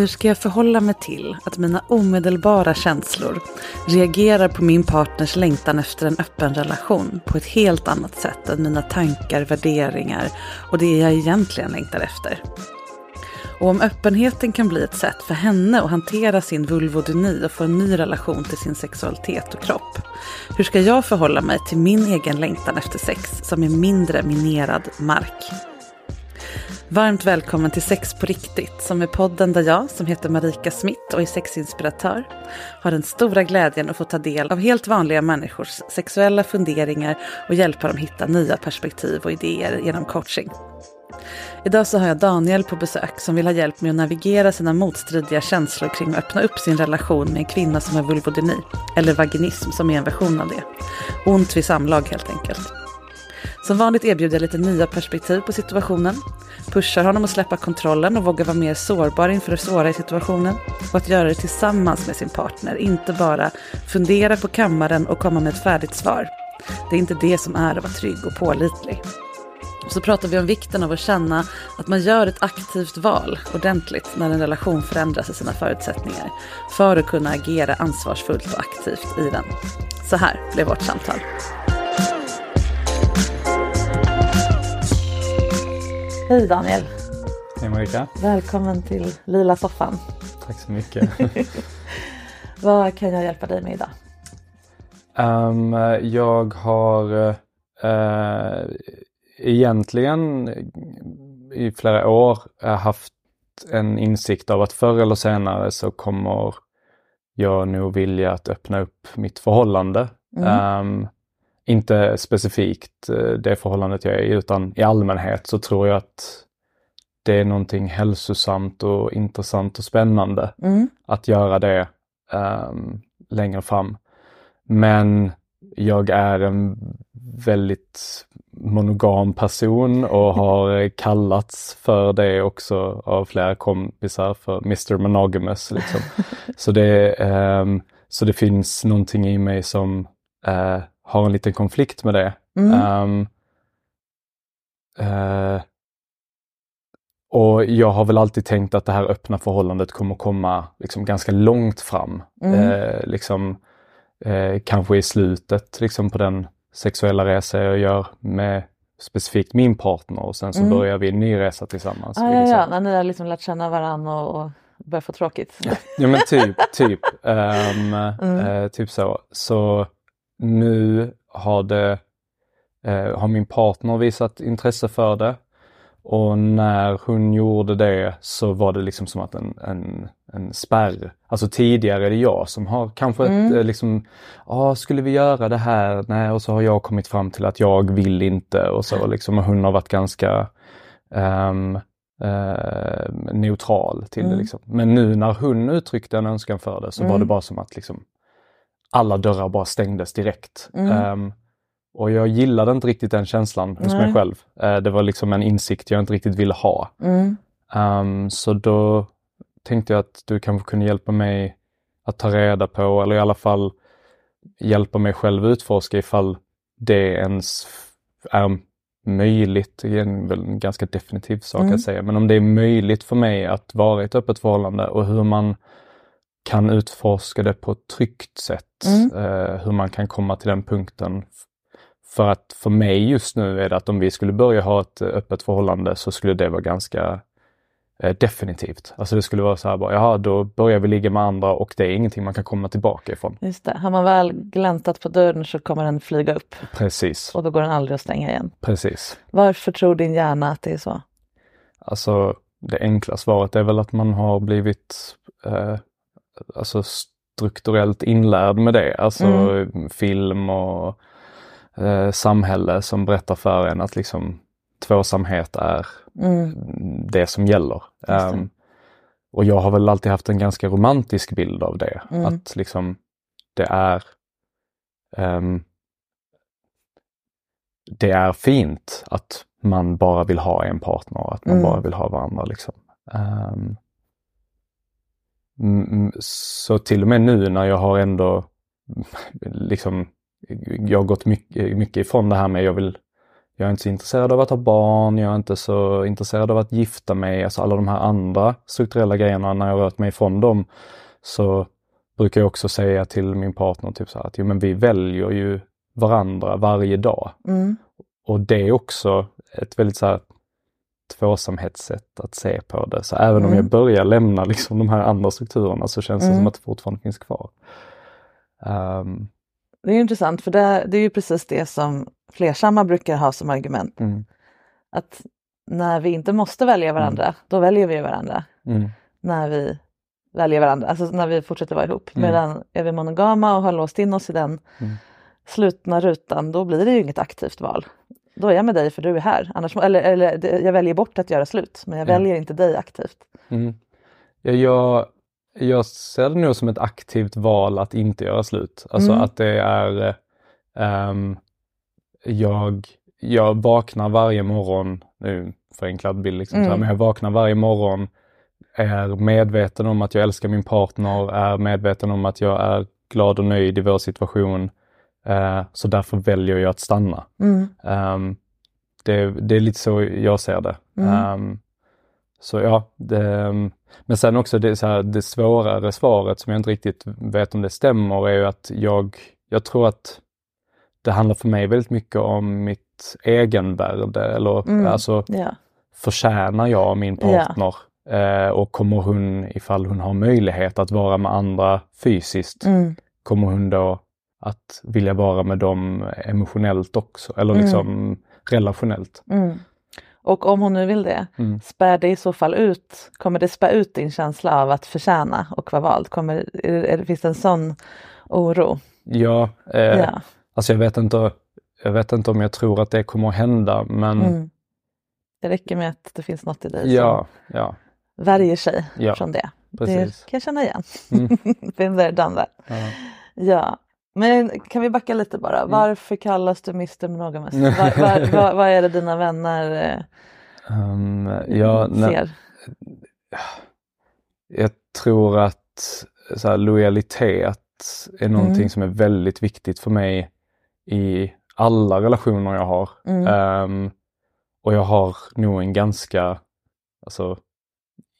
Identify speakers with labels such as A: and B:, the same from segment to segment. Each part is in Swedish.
A: Hur ska jag förhålla mig till att mina omedelbara känslor reagerar på min partners längtan efter en öppen relation på ett helt annat sätt än mina tankar, värderingar och det jag egentligen längtar efter? Och om öppenheten kan bli ett sätt för henne att hantera sin vulvodyni och få en ny relation till sin sexualitet och kropp. Hur ska jag förhålla mig till min egen längtan efter sex som är mindre minerad mark? Varmt välkommen till Sex på riktigt som är podden där jag, som heter Marika Smith och är sexinspiratör, har den stora glädjen att få ta del av helt vanliga människors sexuella funderingar och hjälpa dem hitta nya perspektiv och idéer genom coaching. Idag så har jag Daniel på besök som vill ha hjälp med att navigera sina motstridiga känslor kring att öppna upp sin relation med en kvinna som har vulvodyni, eller vaginism som är en version av det. Ont vid samlag helt enkelt. Som vanligt erbjuder jag lite nya perspektiv på situationen, pushar honom att släppa kontrollen och våga vara mer sårbar inför det svåra i situationen och att göra det tillsammans med sin partner, inte bara fundera på kammaren och komma med ett färdigt svar. Det är inte det som är att vara trygg och pålitlig. Så pratar vi om vikten av att känna att man gör ett aktivt val ordentligt när en relation förändras i sina förutsättningar för att kunna agera ansvarsfullt och aktivt i den. Så här blev vårt samtal. Hej Daniel!
B: Hej Marika!
A: Välkommen till Lila soffan.
B: Tack så mycket.
A: Vad kan jag hjälpa dig med idag?
B: Um, jag har uh, egentligen i flera år haft en insikt av att förr eller senare så kommer jag nog vilja att öppna upp mitt förhållande. Mm. Um, inte specifikt det förhållandet jag är i utan i allmänhet så tror jag att det är någonting hälsosamt och intressant och spännande mm. att göra det um, längre fram. Men jag är en väldigt monogam person och har kallats för det också av flera kompisar för Mr Monogamous. Liksom. så, det, um, så det finns någonting i mig som uh, har en liten konflikt med det. Mm. Um, uh, och jag har väl alltid tänkt att det här öppna förhållandet kommer komma liksom ganska långt fram. Mm. Uh, liksom, uh, kanske i slutet liksom, på den sexuella resa jag gör med specifikt min partner och sen så mm. börjar vi en ny resa tillsammans.
A: Ah, ja, ja, när ni har liksom lärt känna varandra och, och börjar få tråkigt.
B: Ja men typ, typ. Um, uh, typ så. Så nu har det, uh, har min partner visat intresse för det. Och när hon gjorde det så var det liksom som att en, en, en spärr. Alltså tidigare är det jag som har kanske mm. ett, liksom, ja skulle vi göra det här? Nej, och så har jag kommit fram till att jag vill inte och så liksom. Och hon har varit ganska um, uh, neutral till mm. det. Liksom. Men nu när hon uttryckte en önskan för det så mm. var det bara som att liksom, alla dörrar bara stängdes direkt. Um, och jag gillade inte riktigt den känslan hos mig själv. Uh, det var liksom en insikt jag inte riktigt ville ha.
A: Mm.
B: Um, så då tänkte jag att du kanske kunde hjälpa mig att ta reda på eller i alla fall hjälpa mig själv utforska ifall det ens är möjligt, det är en, en ganska definitiv sak mm. att säga, men om det är möjligt för mig att vara i ett öppet förhållande och hur man kan utforska det på ett tryggt sätt. Mm. Uh, hur man kan komma till den punkten för att för mig just nu är det att om vi skulle börja ha ett öppet förhållande så skulle det vara ganska eh, definitivt. Alltså det skulle vara så här bara, jaha då börjar vi ligga med andra och det är ingenting man kan komma tillbaka ifrån.
A: Just det, har man väl gläntat på dörren så kommer den flyga upp.
B: Precis.
A: Och då går den aldrig att stänga igen.
B: Precis.
A: Varför tror din hjärna att det är så?
B: Alltså det enkla svaret är väl att man har blivit eh, alltså strukturellt inlärd med det. Alltså mm. film och eh, samhälle som berättar för en att liksom tvåsamhet är mm. det som gäller. Um, och jag har väl alltid haft en ganska romantisk bild av det. Mm. Att liksom det är um, det är fint att man bara vill ha en partner, att man mm. bara vill ha varandra. Liksom. Um, så till och med nu när jag har ändå liksom jag har gått mycket, mycket ifrån det här med jag vill jag är inte så intresserad av att ha barn, jag är inte så intresserad av att gifta mig, alltså alla de här andra strukturella grejerna, när jag rört mig ifrån dem så brukar jag också säga till min partner typ så här, att jo, men vi väljer ju varandra varje dag.
A: Mm.
B: Och det är också ett väldigt så här tvåsamhetssätt att se på det. Så även mm. om jag börjar lämna liksom de här andra strukturerna så känns mm. det som att det fortfarande finns kvar. Um,
A: det är intressant för det, det är ju precis det som flersamma brukar ha som argument.
B: Mm.
A: Att när vi inte måste välja varandra, mm. då väljer vi varandra.
B: Mm.
A: När vi väljer varandra, alltså när vi fortsätter vara ihop. Mm. Medan är vi monogama och har låst in oss i den
B: mm.
A: slutna rutan, då blir det ju inget aktivt val. Då är jag med dig för du är här. Annars, eller, eller jag väljer bort att göra slut, men jag väljer inte dig aktivt.
B: Mm. Ja, jag, jag ser det nog som ett aktivt val att inte göra slut. Alltså mm. att det är um, jag, jag vaknar varje morgon, nu förenklad bild liksom, mm. så men jag vaknar varje morgon, är medveten om att jag älskar min partner, är medveten om att jag är glad och nöjd i vår situation. Uh, så därför väljer jag att stanna.
A: Mm.
B: Um, det, det, är lite så jag ser det.
A: Mm.
B: Um, så ja, det, men sen också det, så här, det svårare svaret som jag inte riktigt vet om det stämmer är ju att jag, jag tror att det handlar för mig väldigt mycket om mitt egenvärde eller
A: mm,
B: alltså
A: ja.
B: förtjänar jag min partner ja. eh, och kommer hon ifall hon har möjlighet att vara med andra fysiskt,
A: mm.
B: kommer hon då att vilja vara med dem emotionellt också eller
A: mm.
B: liksom relationellt.
A: Mm. Och om hon nu vill det,
B: mm.
A: spär det i så fall ut, kommer det spä ut din känsla av att förtjäna och vara vald? Kommer, är, är, finns det en sån oro?
B: Ja, eh,
A: ja.
B: alltså jag vet, inte, jag vet inte om jag tror att det kommer att hända men...
A: Mm. Det räcker med att det finns något i dig
B: ja, som ja.
A: värjer sig
B: ja,
A: från det.
B: Precis.
A: Det kan jag känna igen.
B: Mm.
A: Been there, done that.
B: Ja.
A: ja. Men kan vi backa lite bara? Mm. Varför kallas du Mr Monogamous? Vad är det dina vänner
B: um, ja,
A: ser?
B: Jag tror att så här, lojalitet är någonting mm. som är väldigt viktigt för mig i alla relationer jag har.
A: Mm.
B: Um, och jag har nog en ganska alltså,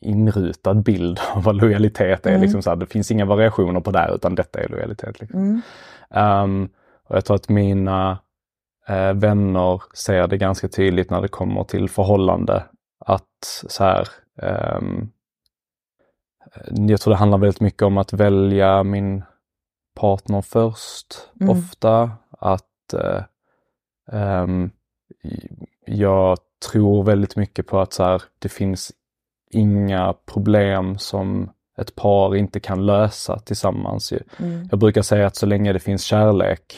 B: inrutad bild av vad lojalitet är. Mm. Liksom så här, det finns inga variationer på det utan detta är lojalitet. Liksom.
A: Mm.
B: Um, och jag tror att mina uh, vänner ser det ganska tydligt när det kommer till förhållande. Att så här, um, jag tror det handlar väldigt mycket om att välja min partner först
A: Mm.
B: ofta. Att eh, ehm, jag tror väldigt mycket på att så här, det finns inga problem som ett par inte kan lösa tillsammans.
A: Mm.
B: Jag brukar säga att så länge det finns kärlek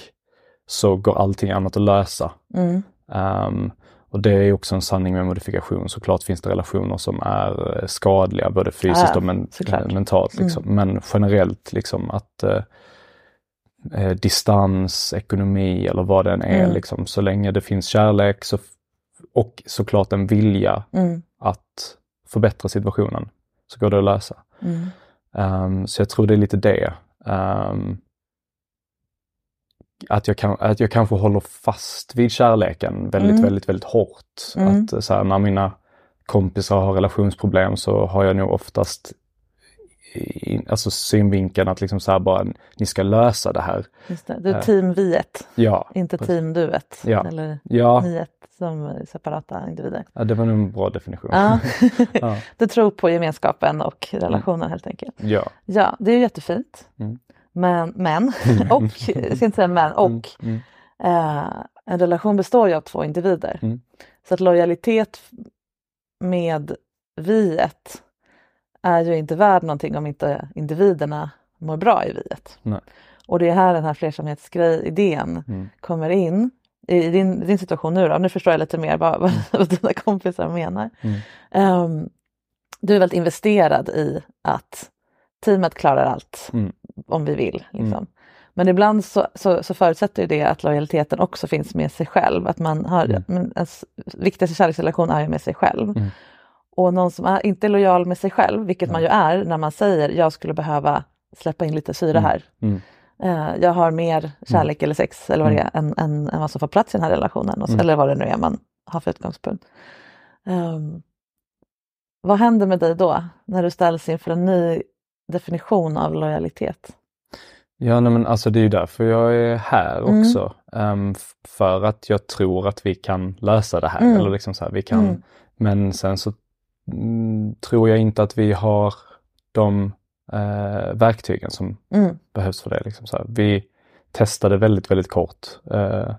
B: så går allting annat att lösa.
A: Mm.
B: Ehm, och det är också en sanning med modifikation. Såklart finns det relationer som är eh, skadliga både fysiskt
A: Ja,
B: och men,
A: såklart. Mm.
B: eh, mentalt. Liksom. Men generellt liksom att eh, eh, distans, ekonomi eller vad den är,
A: Mm.
B: liksom, så länge det finns kärlek så, och såklart en vilja
A: Mm.
B: att förbättra situationen så går det att lösa.
A: Mm.
B: Ehm, så jag tror det är lite det. Ehm, att, jag kan, att jag kanske håller fast vid kärleken väldigt,
A: Mm.
B: väldigt, väldigt hårt.
A: Mm.
B: Att så här, när mina kompisar har relationsproblem så har jag nog oftast alltså synvinkeln att liksom så här bara, ni ska lösa det här.
A: Just det. Du är
B: Ja.
A: team viet,
B: Ja,
A: inte
B: precis.
A: team duet.
B: Ja.
A: Eller
B: ja,
A: niet som separata individer.
B: ja det var nog en bra definition.
A: Ja.
B: Ja.
A: Du tror på gemenskapen och relationen helt enkelt.
B: ja.
A: Ja, det är ju jättefint.
B: Mm.
A: Men, men och, jag ska inte säga men, och
B: Mm,
A: eh, en relation består ju av två individer.
B: Mm.
A: Så att lojalitet med viet är ju inte värd någonting om inte individerna mår bra i viet.
B: Nej.
A: Och det är här den här flersamhetsgrej-idén
B: Mm.
A: kommer in. I din, din situation nu då, nu förstår jag lite mer vad, vad, vad dina kompisar menar.
B: Mm.
A: Ehm, du är väldigt investerad i att teamet klarar allt
B: Mm.
A: om vi vill. Liksom.
B: Mm.
A: Men ibland så, så, så förutsätter ju det att lojaliteten också finns med sig själv. Att man har,
B: Mm.
A: men ens viktigaste kärleksrelation är ju med sig själv.
B: Mm.
A: Och någon som är, inte är lojal med sig själv, vilket man ju är när man säger jag skulle behöva släppa in lite syre
B: Mm.
A: här.
B: Mm.
A: Eh, jag har mer kärlek eller sex eller vad det
B: Mm.
A: är än, än, än vad som får plats i den här relationen. Så,
B: Mm.
A: Eller vad det nu är man har för utgångspunkt. Ehm, vad händer med dig då när du ställs inför en ny definition av lojalitet?
B: Ja, nej, men alltså det är ju därför jag är här
A: Mm.
B: också. Ehm, f- för att jag tror att vi kan lösa det här.
A: Mm.
B: Eller liksom så här, vi kan,
A: Mm.
B: Men sen så mm, tror jag inte att vi har de eh, verktygen som
A: Mm.
B: behövs för det. Liksom så här. Vi testade väldigt, väldigt kort. Eh,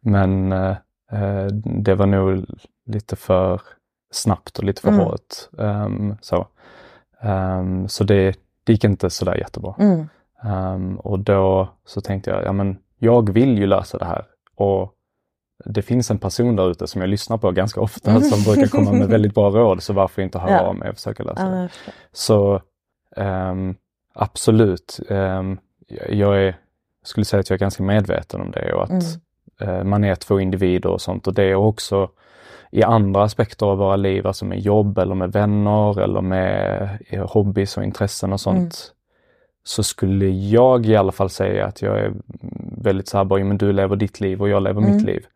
B: men eh, eh, det var nog lite för snabbt och lite för
A: Mm.
B: hårt. Ehm, så Ehm, så det, det gick inte sådär jättebra.
A: Mm.
B: Ehm, och då så tänkte jag, ja men jag vill ju lösa det här. Och det finns en person där ute som jag lyssnar på ganska ofta
A: Mm.
B: som brukar komma med väldigt bra råd, så varför inte höra
A: Ja.
B: av mig och försöka lösa det. Så ehm, absolut, ehm, jag- är, skulle säga att jag är ganska medveten om det och att
A: Mm.
B: eh, man är två individer och sånt och det är också i andra aspekter av våra liv, alltså med jobb eller med vänner eller med eh, hobbys och intressen och sånt.
A: Mm.
B: Så skulle jag i alla fall säga att jag är väldigt så här, bara, "Ja, men du lever ditt liv och jag lever
A: Mm.
B: mitt liv.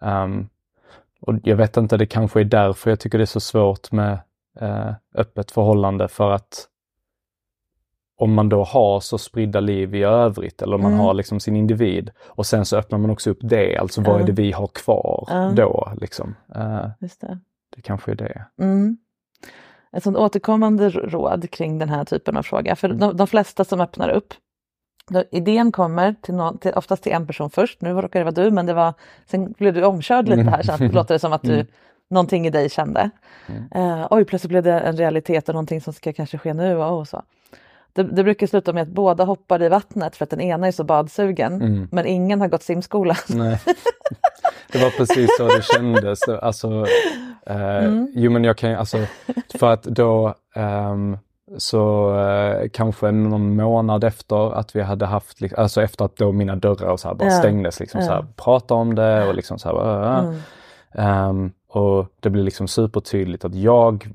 B: Ehm, och jag vet inte, det kanske är därför jag tycker det är så svårt med eh, öppet förhållande för att om man då har så spridda liv i övrigt eller om man
A: Mm.
B: har liksom sin individ och sen så öppnar man också upp det, alltså vad
A: Ja.
B: är det vi har kvar
A: Ja.
B: då? Liksom. Eh,
A: Just det.
B: det kanske är det.
A: Mm. Ett sånt återkommande råd kring den här typen av fråga. För de, de flesta som öppnar upp, idén kommer till, någon, till oftast till en person först. Nu råkar det vara du, men det var, sen blev du omkörd lite här så att det låter som att du,
B: Mm.
A: någonting i dig kände. Eh, oj, plötsligt blev det en realitet och någonting som ska kanske ske nu. Och, och så. Det, det brukar sluta med att båda hoppar i vattnet för att den ena är så badsugen,
B: Mm.
A: men ingen har gått simskola.
B: Nej. Det var precis så det kändes. Alltså, eh,
A: Mm.
B: Jo men jag kan alltså, för att då ehm, så eh, kanske någon månad efter att vi hade haft, alltså efter att då mina dörrar och så bara
A: Ja.
B: stängdes, liksom så
A: Ja.
B: här, prata om det och liksom så här, äh.
A: Mm.
B: Ehm, och det blir liksom supertydligt att jag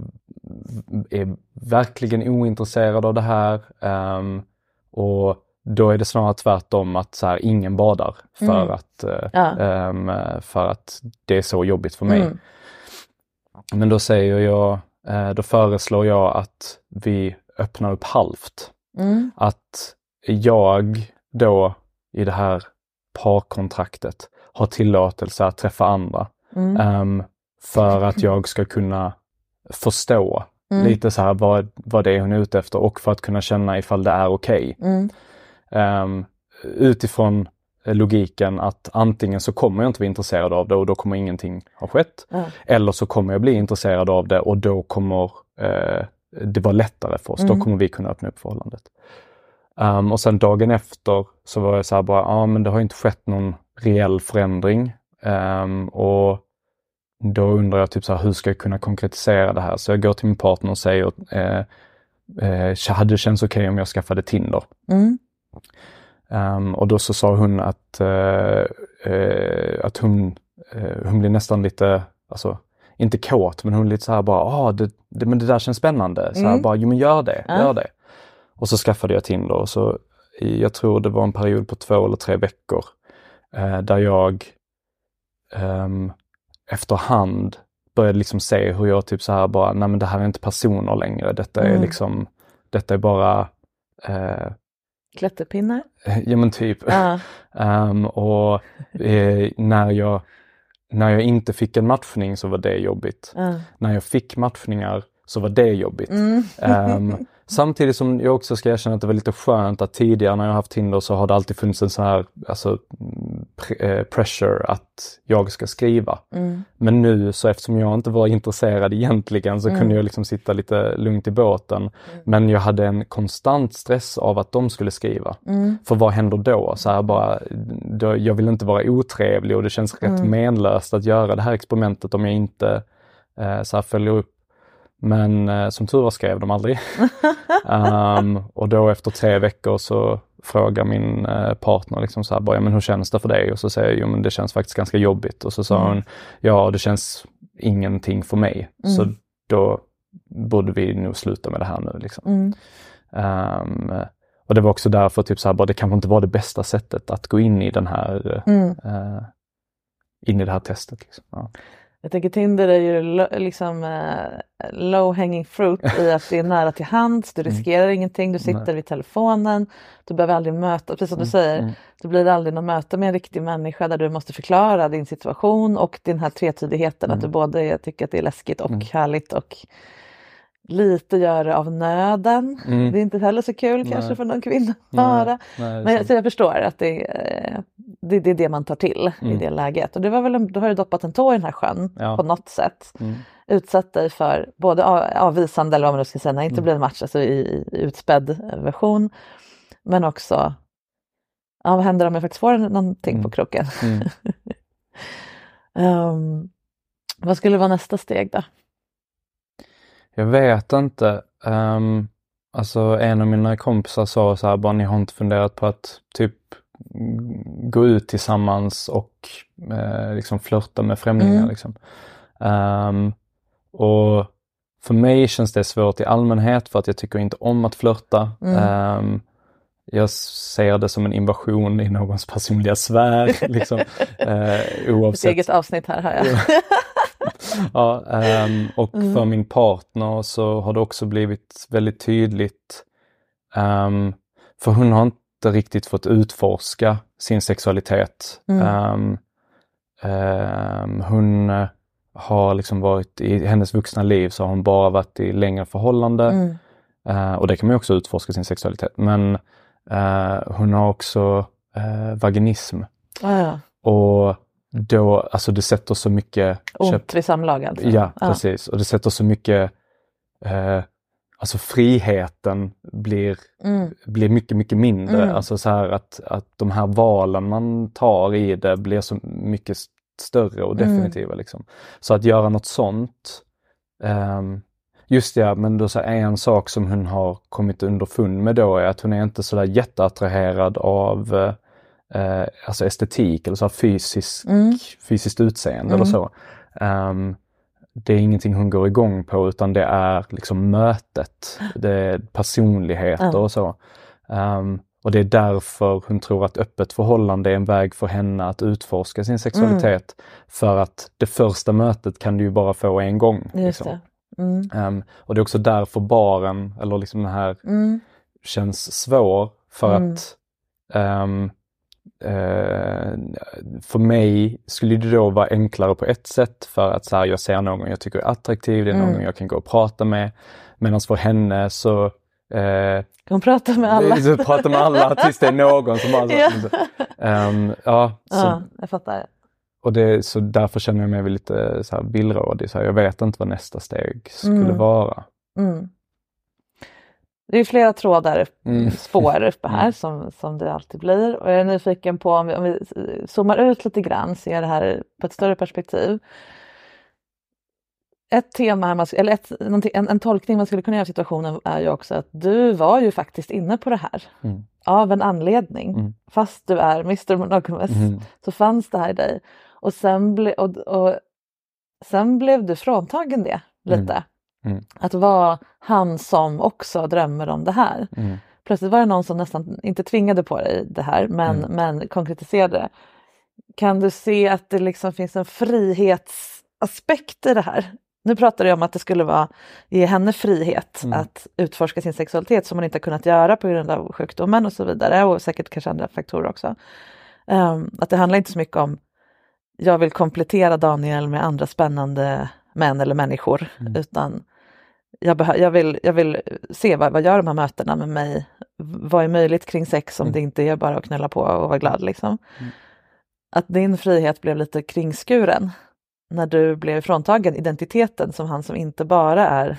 B: är verkligen ointresserad av det här. ehm, och då är det snarare tvärtom att så här, ingen badar för,
A: Mm.
B: att, eh,
A: Ja.
B: ehm, för att det är så jobbigt för mig.
A: Mm.
B: Men då säger jag, då föreslår jag att vi öppnar upp halvt.
A: Mm.
B: Att jag då i det här parkontraktet har tillåtelse att träffa andra.
A: Mm.
B: Ehm, för att jag ska kunna förstå
A: Mm.
B: Lite så här vad, vad det är hon är ute efter och för att kunna känna ifall det är okej.
A: Mm.
B: Ehm, utifrån logiken att antingen så kommer jag inte vara intresserad av det och då kommer ingenting ha skett.
A: Ja.
B: Eller så kommer jag bli intresserad av det och då kommer eh, det vara lättare för oss. Då
A: Mm.
B: kommer vi kunna öppna upp förhållandet. Ehm, och sen dagen efter så var jag så här bara, ja men det har inte skett någon reell förändring. Ehm, och då undrar jag typ så här, hur ska jag kunna konkretisera det här? Så jag går till min partner och säger, eh, eh, hade det känts okej om jag skaffade Tinder?
A: Mm.
B: Ehm, och då så sa hon att, eh, eh, att hon, eh, hon blir nästan lite, alltså inte kåt, men hon lite så här bara, ah, det, det, men det där känns spännande. Så här,
A: Mm.
B: bara, jo men gör det,
A: Ja.
B: gör det. Och så skaffade jag Tinder och så, jag tror det var en period på två eller tre veckor där jag ehm, efterhand började liksom se hur jag typ så här bara, nej men det här är inte personer längre, detta är
A: Mm.
B: liksom, detta är bara eh,
A: Klätterpinnar.
B: Ja men typ.
A: Ja.
B: Ehm, och eh, när, jag, när jag inte fick en matchning så var det jobbigt.
A: Ja.
B: När jag fick matchningar så var det jobbigt.
A: Mm.
B: Ehm, samtidigt som jag också ska erkänna att det var lite skönt att tidigare när jag haft Tinder så har det alltid funnits en sån här alltså, mm, pre- eh, pressure att jag ska skriva.
A: Mm.
B: Men nu så eftersom jag inte var intresserad egentligen så
A: Mm.
B: kunde jag liksom sitta lite lugnt i båten. Men jag hade en konstant stress av att de skulle skriva.
A: Mm.
B: För vad händer då? Så här bara, då jag vill inte vara otrevlig och det känns rätt
A: Mm.
B: menlöst att göra det här experimentet om jag inte eh, så här följer upp. Men eh, som tur var skrev de aldrig. Ehm, och då efter tre veckor så frågar min eh, partner liksom så här, bara, ja, men hur känns det för dig? Och så säger jag, jo men det känns faktiskt ganska jobbigt. Och så sa
A: Mm.
B: hon, ja det känns ingenting för mig. Så
A: Mm.
B: då borde vi nog sluta med det här nu. Liksom.
A: Mm.
B: Ehm, och det var också därför typ så här, bara, det kanske inte var det bästa sättet att gå in i den här eh, in i det här testet. Liksom. Ja.
A: Jag tänker Tinder är ju liksom eh, low hanging fruit i att det är nära till hands, du riskerar ingenting, du sitter
B: Mm. Nej.
A: vid telefonen, du behöver aldrig möta, precis som du säger,
B: mm.
A: det blir aldrig något möte med en riktig människa där du måste förklara din situation och den här tvetydigheten, att du
B: Mm.
A: både tycker att det är läskigt och
B: Mm.
A: härligt och lite gör det av nöden.
B: Mm.
A: Det är inte heller så kul kanske
B: Nej.
A: för någon kvinna att höra. Men
B: sant.
A: så jag förstår att det, eh, det, det är det man tar till i
B: Mm.
A: det läget. Och det var väl, en- då har du doppat en tå i den här sjön
B: Ja.
A: på något sätt.
B: Mm.
A: Utsatt dig för både av- avvisande eller vad man nu ska säga, när det inte
B: Mm.
A: blir en match, alltså i, i utspädd version. Men också, ja, vad händer om jag faktiskt får någonting på kroken?
B: Mm.
A: Ehm, vad skulle vara nästa steg då?
B: Jag vet inte. Um, alltså en av mina kompisar sa så här, bara ni har inte funderat på att typ gå ut tillsammans och eh, liksom flörta med främlingar.
A: Mm.
B: Liksom. Ehm, och för mig känns det svårt i allmänhet för att jag tycker inte om att flörta.
A: Mm.
B: Ehm, jag ser det som en invasion i någons personliga sfär. liksom, eh,
A: Ett
B: oavsett
A: eget avsnitt här har jag.
B: ja, ehm, och
A: Mm.
B: för min partner så har det också blivit väldigt tydligt. ehm, för hon har inte riktigt fått utforska sin sexualitet.
A: Mm.
B: Ehm, hon eh, har liksom varit i hennes vuxna liv så har hon bara varit i längre förhållande.
A: Mm.
B: Eh, och det kan man ju också utforska sin sexualitet. Men eh, hon har också eh, vaginism.
A: Ah, ja.
B: Och då, alltså det sätter så mycket
A: Ont vid samlag alltså?
B: Ja, precis. Och det sätter så mycket, eh, alltså friheten blir,
A: Mm.
B: blir mycket, mycket mindre.
A: Mm.
B: Alltså så här att, att de här valen man tar i det blir så mycket st- större och
A: Mm.
B: definitiva. Liksom. Så att göra något sånt, ehm, just det, men då så är en sak som hon har kommit underfund med då är att hon är inte sådär jätteattraherad av eh, alltså estetik eller så fysisk,
A: Mm.
B: fysiskt utseende
A: Mm.
B: eller så. Ehm, det är ingenting hon går igång på utan det är liksom mötet, det är personligheter
A: Ja.
B: och så. Ehm, och det är därför hon tror att öppet förhållande är en väg för henne att utforska sin sexualitet.
A: Mm.
B: För att det första mötet kan du ju bara få en gång. Liksom.
A: det. Mm.
B: Ehm, och det är också därför baren, eller liksom den här
A: Mm.
B: känns svår för
A: Mm.
B: att ehm, eh, för mig skulle det då vara enklare på ett sätt för att så här, jag ser någon jag tycker är attraktiv, det är någon
A: Mm.
B: jag kan gå och prata med. Medan för henne så eh,
A: Hon pratar med alla.
B: så pratar med alla tills det är någon som bara...
A: Ja.
B: Ehm, ja, så,
A: Ja, jag fattar.
B: och det, så därför känner jag mig lite så här villrådig. Så här, jag vet inte vad nästa steg skulle
A: Mm.
B: vara.
A: Mm. Det är flera trådar,
B: Mm.
A: spår uppe här
B: Mm.
A: som, som det alltid blir. Och jag är nyfiken på om vi, om vi zoomar ut lite grann, ser det här på ett större perspektiv. Ett tema, här man, eller ett, en, en tolkning man skulle kunna göra av situationen är ju också att du var ju faktiskt inne på det här
B: Mm.
A: av en anledning.
B: Mm.
A: Fast du är Mr Monogamous
B: Mm.
A: så fanns det här i dig. Och sen, ble, och, och, sen blev du fråntagen det lite.
B: Mm.
A: Att vara han som också drömmer om det här.
B: Mm.
A: Plötsligt var det någon som nästan inte tvingade på dig det här men,
B: Mm.
A: men konkretiserade. Kan du se att det liksom finns en frihetsaspekt i det här? Nu pratar du om att det skulle vara, ge henne frihet
B: Mm.
A: att utforska sin sexualitet som hon inte kunnat göra på grund av sjukdomen och så vidare och säkert kanske andra faktorer också. Ehm, att det handlar inte så mycket om jag vill komplettera Daniel med andra spännande män eller människor
B: Mm.
A: utan jag, jag, vill, jag vill se vad, vad gör de här mötena med mig? Vad är möjligt kring sex om
B: Mm.
A: det inte är bara att knulla på och vara glad liksom?
B: Mm.
A: Att din frihet blev lite kringskuren när du blev fråntagen identiteten som han som inte bara är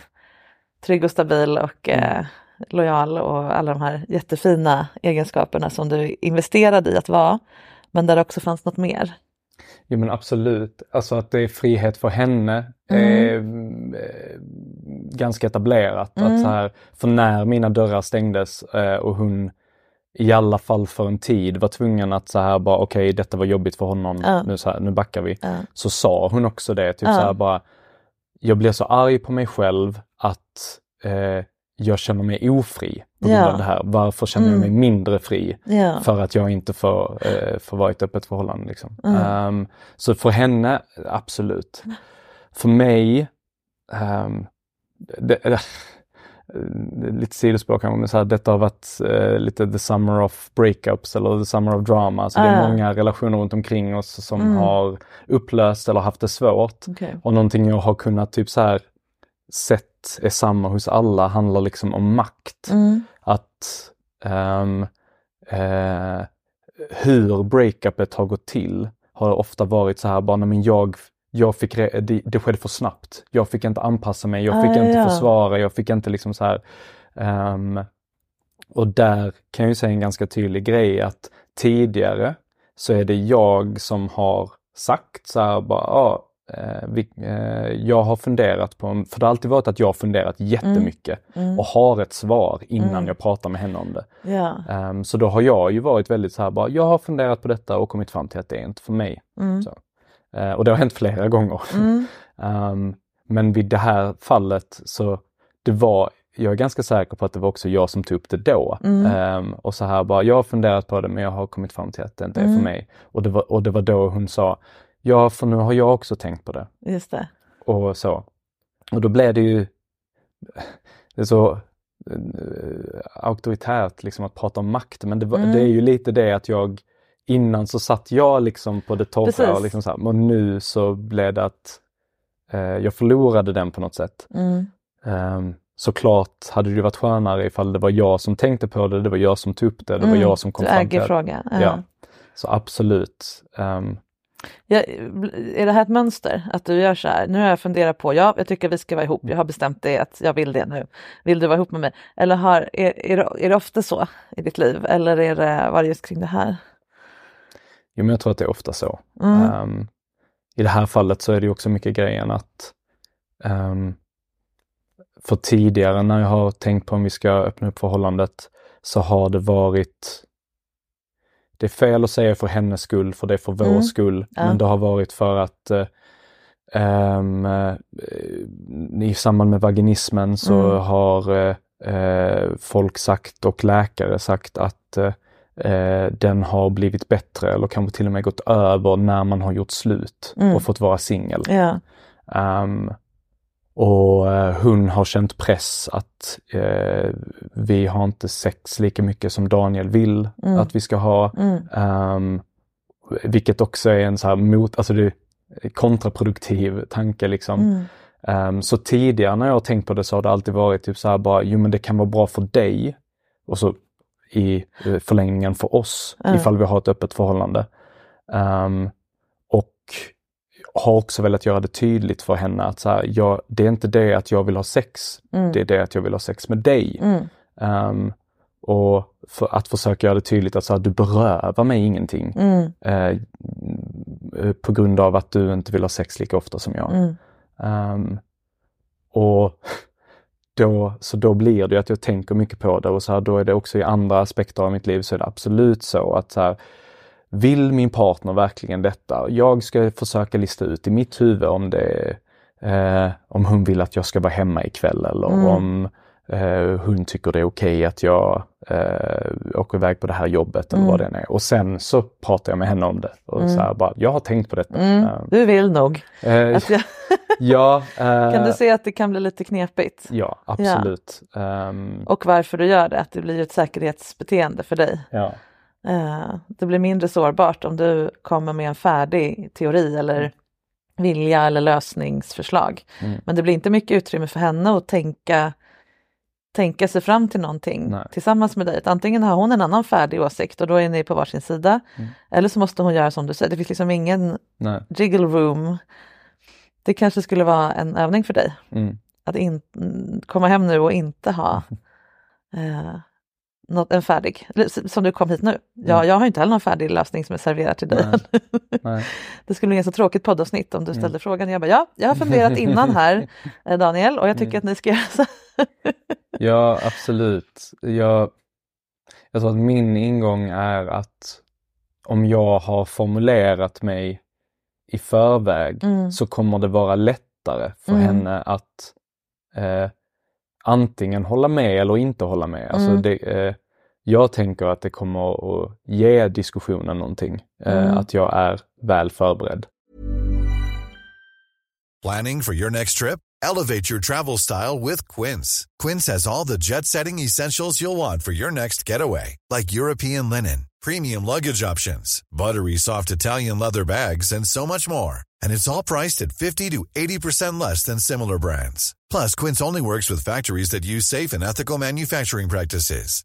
A: trygg och stabil och
B: Mm.
A: eh, lojal och alla de här jättefina egenskaperna som du investerade i att vara. Men där det också fanns något mer.
B: Jo men absolut, alltså att det är frihet för henne är eh, ganska etablerat.
A: Mm.
B: Att så här, för när mina dörrar stängdes eh, och hon i alla fall för en tid var tvungen att så här bara okej detta var jobbigt för honom,
A: Ja.
B: nu, så här, nu backar vi.
A: Ja.
B: Så sa hon också det, typ
A: Ja.
B: så här bara jag blev så arg på mig själv att eh, jag känner mig ofri på grund
A: Ja.
B: av det här. Varför känner jag
A: Mm.
B: mig mindre fri?
A: Ja.
B: för att jag inte får, eh, får vara i ett öppet förhållande. Liksom.
A: Mm.
B: Ehm, så för henne, absolut. För mig, ehm, det, det, lite sidospår kanske, men så här, detta har varit eh, lite the summer of breakups eller the summer of drama. Så det är
A: Ah.
B: många relationer runt omkring oss som
A: Mm.
B: har upplöst eller haft det svårt.
A: Okej.
B: Och någonting jag har kunnat typ så här sett är samma hos alla handlar liksom om makt
A: Mm.
B: att ehm, eh, hur breakupet har gått till har ofta varit så här bara, men jag, jag fick, det, det skedde för snabbt. Jag fick inte anpassa mig, jag fick
A: Ah,
B: inte
A: ja.
B: försvara, jag fick inte liksom så här. ehm, och där kan jag ju säga en ganska tydlig grej att tidigare så är det jag som har sagt så här bara, eh, jag har funderat på, för det har alltid varit att jag har funderat jättemycket
A: Mm.
B: och har ett svar innan
A: Mm.
B: jag pratar med henne om det.
A: Ja.
B: Ehm, så då har jag ju varit väldigt så här bara, jag har funderat på detta och kommit fram till att det är inte för mig.
A: Mm.
B: Eh, och det har hänt flera gånger.
A: Mm.
B: Ehm, men vid det här fallet så det var, jag är ganska säker på att det var också jag som tog upp det då.
A: Mm.
B: Ehm, och så här bara, jag har funderat på det men jag har kommit fram till att det inte är
A: Mm.
B: för mig. Och det, var, och det var då hon sa, ja för nu har jag också tänkt på det
A: Just det.
B: och så. Och då blev det ju det är så eh, auktoritärt liksom att prata om makt, men det, var,
A: Mm.
B: det är ju lite det att jag innan så satt jag liksom på det torra
A: Precis.
B: och liksom så här, och nu så blev det att eh, jag förlorade den på något sätt.
A: Mm.
B: Um, såklart hade det varit skönare ifall det var jag som tänkte på det, det var jag som tog upp det, det var
A: Mm.
B: jag som kom
A: Du
B: fram till det.
A: frågan. Ja.
B: Ja. Så absolut. Ehm,
A: Ja, är det här ett mönster? Att du gör så här, nu har jag funderat på, ja, jag tycker vi ska vara ihop, jag har bestämt det, att jag vill det nu. Vill du vara ihop med mig? Eller har, är, är, det, är det ofta så i ditt liv? Eller är det, var det just kring det här?
B: Jo, men jag tror att det är ofta så.
A: Mm.
B: Ehm, I det här fallet så är det också mycket grejen att ehm, för tidigare när jag har tänkt på om vi ska öppna upp förhållandet så har det varit det är fel att säga för hennes skull, för det är för vår
A: Mm.
B: skull.
A: Ja.
B: Men det har varit för att eh, eh, i samband med vaginismen så
A: Mm.
B: har eh, folk sagt och läkare sagt att eh, den har blivit bättre eller kanske till och med gått över när man har gjort slut
A: Mm.
B: och fått vara singel.
A: Ja.
B: Ehm, och eh, hon har känt press att eh, vi har inte sex lika mycket som Daniel vill
A: Mm.
B: att vi ska ha.
A: Mm.
B: Ehm, vilket också är en så här mot, alltså det kontraproduktiv tanke liksom.
A: Mm.
B: Ehm, så tidigare när jag har tänkt på det så har det alltid varit typ så här bara, jo men det kan vara bra för dig och så i eh, förlängningen för oss
A: Ja.
B: ifall vi har ett öppet förhållande. Ehm, och har också velat göra det tydligt för henne att så här, jag, det är inte det att jag vill ha sex,
A: Mm.
B: det är det att jag vill ha sex med dig.
A: Mm.
B: Ehm, och för att försöka göra det tydligt att så här, du berövar mig ingenting
A: Mm.
B: eh, eh, på grund av att du inte vill ha sex lika ofta som jag. Ehm, och då, så då blir det att jag tänker mycket på det och så här, då är det också i andra aspekter av mitt liv så är det absolut så att så här, vill min partner verkligen detta? Jag ska försöka lista ut i mitt huvud om det eh, om hon vill att jag ska vara hemma ikväll eller
A: Mm.
B: om eh, hon tycker det är okej att jag eh, åker iväg på det här jobbet eller
A: Mm.
B: vad det än är. Och sen så pratar jag med henne om det. Och så här, bara, jag har tänkt på detta.
A: Mm.
B: Eh,
A: Du vill nog.
B: eh,
A: jag,
B: ja, eh,
A: kan du se att det kan bli lite knepigt?
B: ja, absolut. Ehm,
A: Och varför du gör det, att det blir ett säkerhetsbeteende för dig.
B: ja.
A: Eh, det blir mindre sårbart om du kommer med en färdig teori eller vilja eller lösningsförslag.
B: Mm.
A: Men det blir inte mycket utrymme för henne att tänka, tänka sig fram till någonting
B: Nej.
A: tillsammans med dig. Antingen har hon en annan färdig åsikt och då är ni på varsin sida.
B: Mm.
A: Eller så måste hon göra som du säger, det finns liksom ingen
B: Nej.
A: jiggle room. Det kanske skulle vara en övning för dig.
B: Mm.
A: Att in, mm, komma hem nu och inte ha eh, något, en färdig, som du kom hit nu. Jag,
B: Mm.
A: jag har inte heller någon färdig lösning som är serverad till dig.
B: Nej. Nej.
A: Det skulle bli så tråkigt poddavsnitt om du ställde
B: Mm.
A: frågan. Jag bara, ja, jag har funderat innan här, eh, Daniel, och jag tycker
B: Mm.
A: att ni ska göra så.
B: Ja, absolut. Jag, jag tror att min ingång är att om jag har formulerat mig i förväg
A: Mm.
B: så kommer det vara lättare för
A: Mm.
B: henne att eh, antingen hålla med eller inte hålla med. Alltså
A: Mm.
B: det, eh, jag tänker att det kommer att ge diskussionen någonting. Eh,
A: Mm.
B: Att jag är väl förberedd.
C: Planning for your next trip? Elevate your travel style with Quince. Quince has all the jet setting essentials you'll want for your next getaway, like European linen, premium luggage options, buttery soft Italian leather bags, and so much more. And it's all priced at 50 to 80% less than similar brands. Plus, Quince only works with factories that use safe and ethical manufacturing practices.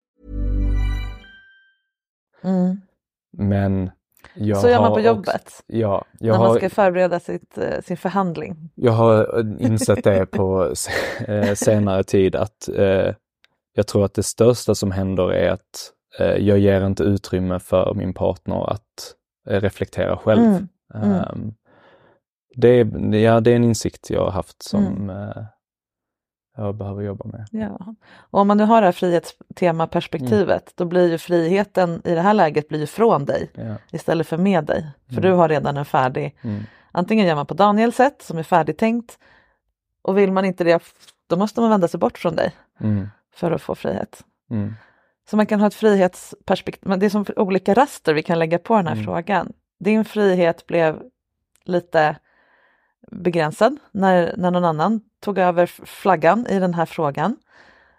A: Mm.
B: Men jag
A: Så gör man på jobbet?
B: Också, ja,
A: när man
B: har,
A: ska förbereda sitt, eh, sin förhandling?
B: jag har insett det på eh, senare tid att eh, jag tror att det största som händer är att eh, jag ger inte utrymme för min partner att eh, reflektera själv.
A: Mm, mm.
B: Ehm, det, är, ja, det är en insikt jag har haft som
A: Mm.
B: Jag behöver jobba med.
A: Ja. Och om man nu har det här frihetstema-perspektivet, då blir ju friheten i det här läget blir ju från dig
B: Ja.
A: istället för med dig. För
B: Mm.
A: du har redan en färdig,
B: Mm.
A: antingen gör man på Daniels sätt som är färdigtänkt och vill man inte det, då måste man vända sig bort från dig
B: Mm.
A: för att få frihet.
B: Mm.
A: Så man kan ha ett frihetsperspektiv, men det är som olika raster vi kan lägga på den här
B: Mm.
A: frågan. Din frihet blev lite begränsad när, när någon annan tog över flaggan i den här frågan.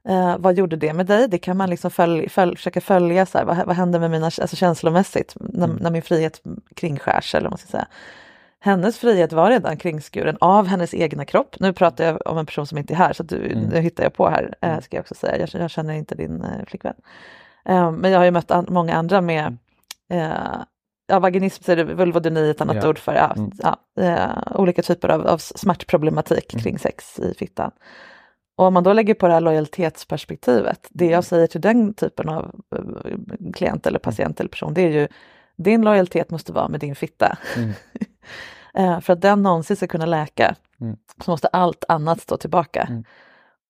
A: Eh, vad gjorde det med dig? Det kan man liksom följ, följ, försöka följa, så här, vad, vad hände med mina, alltså känslomässigt när,
B: Mm.
A: när min frihet kringskärs eller vad man ska säga. Hennes frihet var redan kringskuren av hennes egna kropp. Nu pratar jag om en person som inte är här så du,
B: Mm.
A: nu hittar jag på här, eh, ska jag också säga. Jag, jag känner inte din eh, flickvän. Eh, men jag har ju mött an, många andra med eh, ja, vaginism, så är vulvodyni ett annat
B: Ja.
A: ord för ja,
B: Mm.
A: ja, eh, olika typer av, av smärtproblematik
B: Mm.
A: kring sex i fittan. Och om man då lägger på det här lojalitetsperspektivet, det
B: Mm.
A: jag säger till den typen av eh, klient eller patient eller person, det är ju din lojalitet måste vara med din fitta.
B: Mm.
A: Eh, för att den någonsin ska kunna läka
B: Mm.
A: så måste allt annat stå tillbaka.
B: Mm.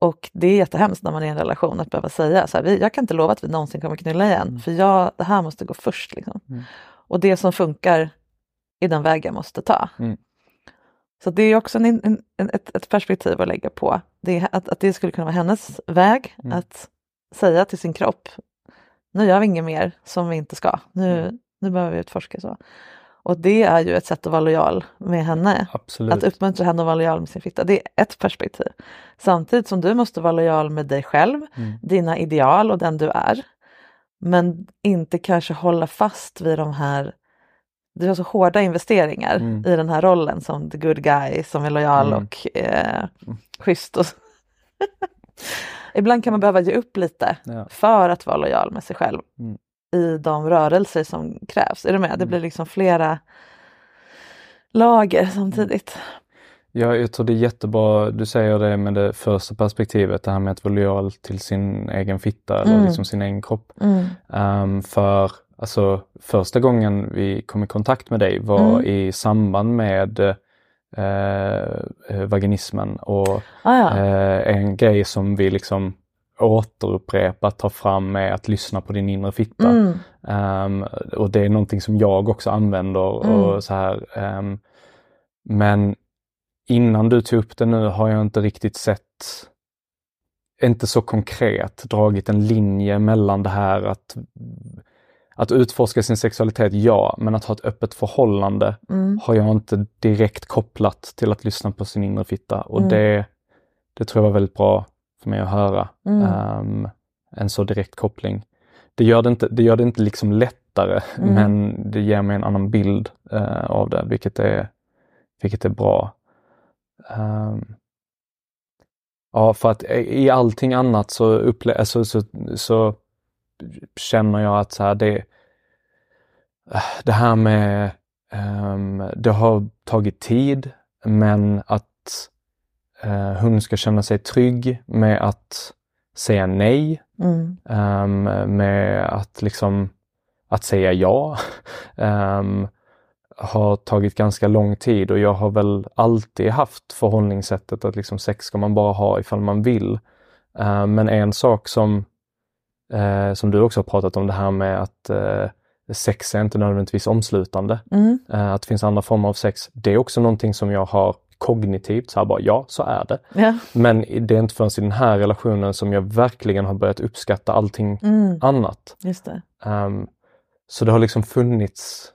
A: Och det är jättehemskt när man är i en relation att behöva säga så här, jag kan inte lova att vi någonsin kommer knulla igen, för jag, det här måste gå först. Liksom.
B: Mm.
A: Och det som funkar är den väg jag måste ta.
B: Mm.
A: Så det är också en, en, en, ett, ett perspektiv att lägga på. Det att, att det skulle kunna vara hennes väg
B: Mm.
A: att säga till sin kropp, nu gör vi inget mer som vi inte ska, nu,
B: Mm.
A: nu behöver vi utforska så. Och det är ju ett sätt att vara lojal med henne.
B: Absolut.
A: Att uppmuntra henne att vara lojal med sin fitta, det är ett perspektiv. Samtidigt som du måste vara lojal med dig själv,
B: Mm.
A: dina ideal och den du är. Men inte kanske hålla fast vid de här du har så hårda investeringar
B: Mm.
A: i den här rollen som the good guy som är lojal
B: Mm.
A: och eh, schysst. Och Ibland kan man behöva ge upp lite
B: Ja.
A: för att vara lojal med sig själv
B: Mm.
A: i de rörelser som krävs. Är du med? Det
B: Mm.
A: blir liksom flera lager samtidigt.
B: Ja, jag tror det är jättebra, du säger det med det första perspektivet, det här med att vara lojal till sin egen fitta eller
A: Mm.
B: liksom sin egen kropp.
A: Mm.
B: Ehm, för alltså första gången vi kom i kontakt med dig var
A: Mm.
B: i samband med eh, vaginismen och
A: Ah, ja.
B: eh, en grej som vi liksom återupprepat tar fram med att lyssna på din inre fitta.
A: Mm.
B: Ehm, och det är någonting som jag också använder
A: Mm.
B: och så här. ehm, men innan du tog upp det nu har jag inte riktigt sett, inte så konkret dragit en linje mellan det här att, att utforska sin sexualitet, ja, men att ha ett öppet förhållande
A: Mm.
B: har jag inte direkt kopplat till att lyssna på sin inre fitta och
A: Mm.
B: det, det tror jag var väldigt bra för mig att höra. Ehm, en så direkt koppling. Det gör det inte, det gör det inte liksom lättare,
A: Mm.
B: men det ger mig en annan bild eh, av det, vilket är, vilket är bra. Ehm, ja, för att i allting annat så, upple- alltså, så, så känner jag att så här, det, det här med, ehm, det har tagit tid, men att eh, hon ska känna sig trygg med att säga nej,
A: Mm.
B: ehm, med att liksom att säga ja ehm, har tagit ganska lång tid och jag har väl alltid haft förhållningssättet att liksom sex ska man bara ha ifall man vill. Eh, men en sak som, eh, som du också har pratat om det här med att eh, sex är inte nödvändigtvis omslutande.
A: Mm.
B: Att det finns andra former av sex. Det är också någonting som jag har kognitivt, så här bara ja, så är det.
A: Ja.
B: Men det är inte förrän i den här relationen som jag verkligen har börjat uppskatta allting
A: Mm.
B: annat.
A: Just det.
B: Ehm, så det har liksom funnits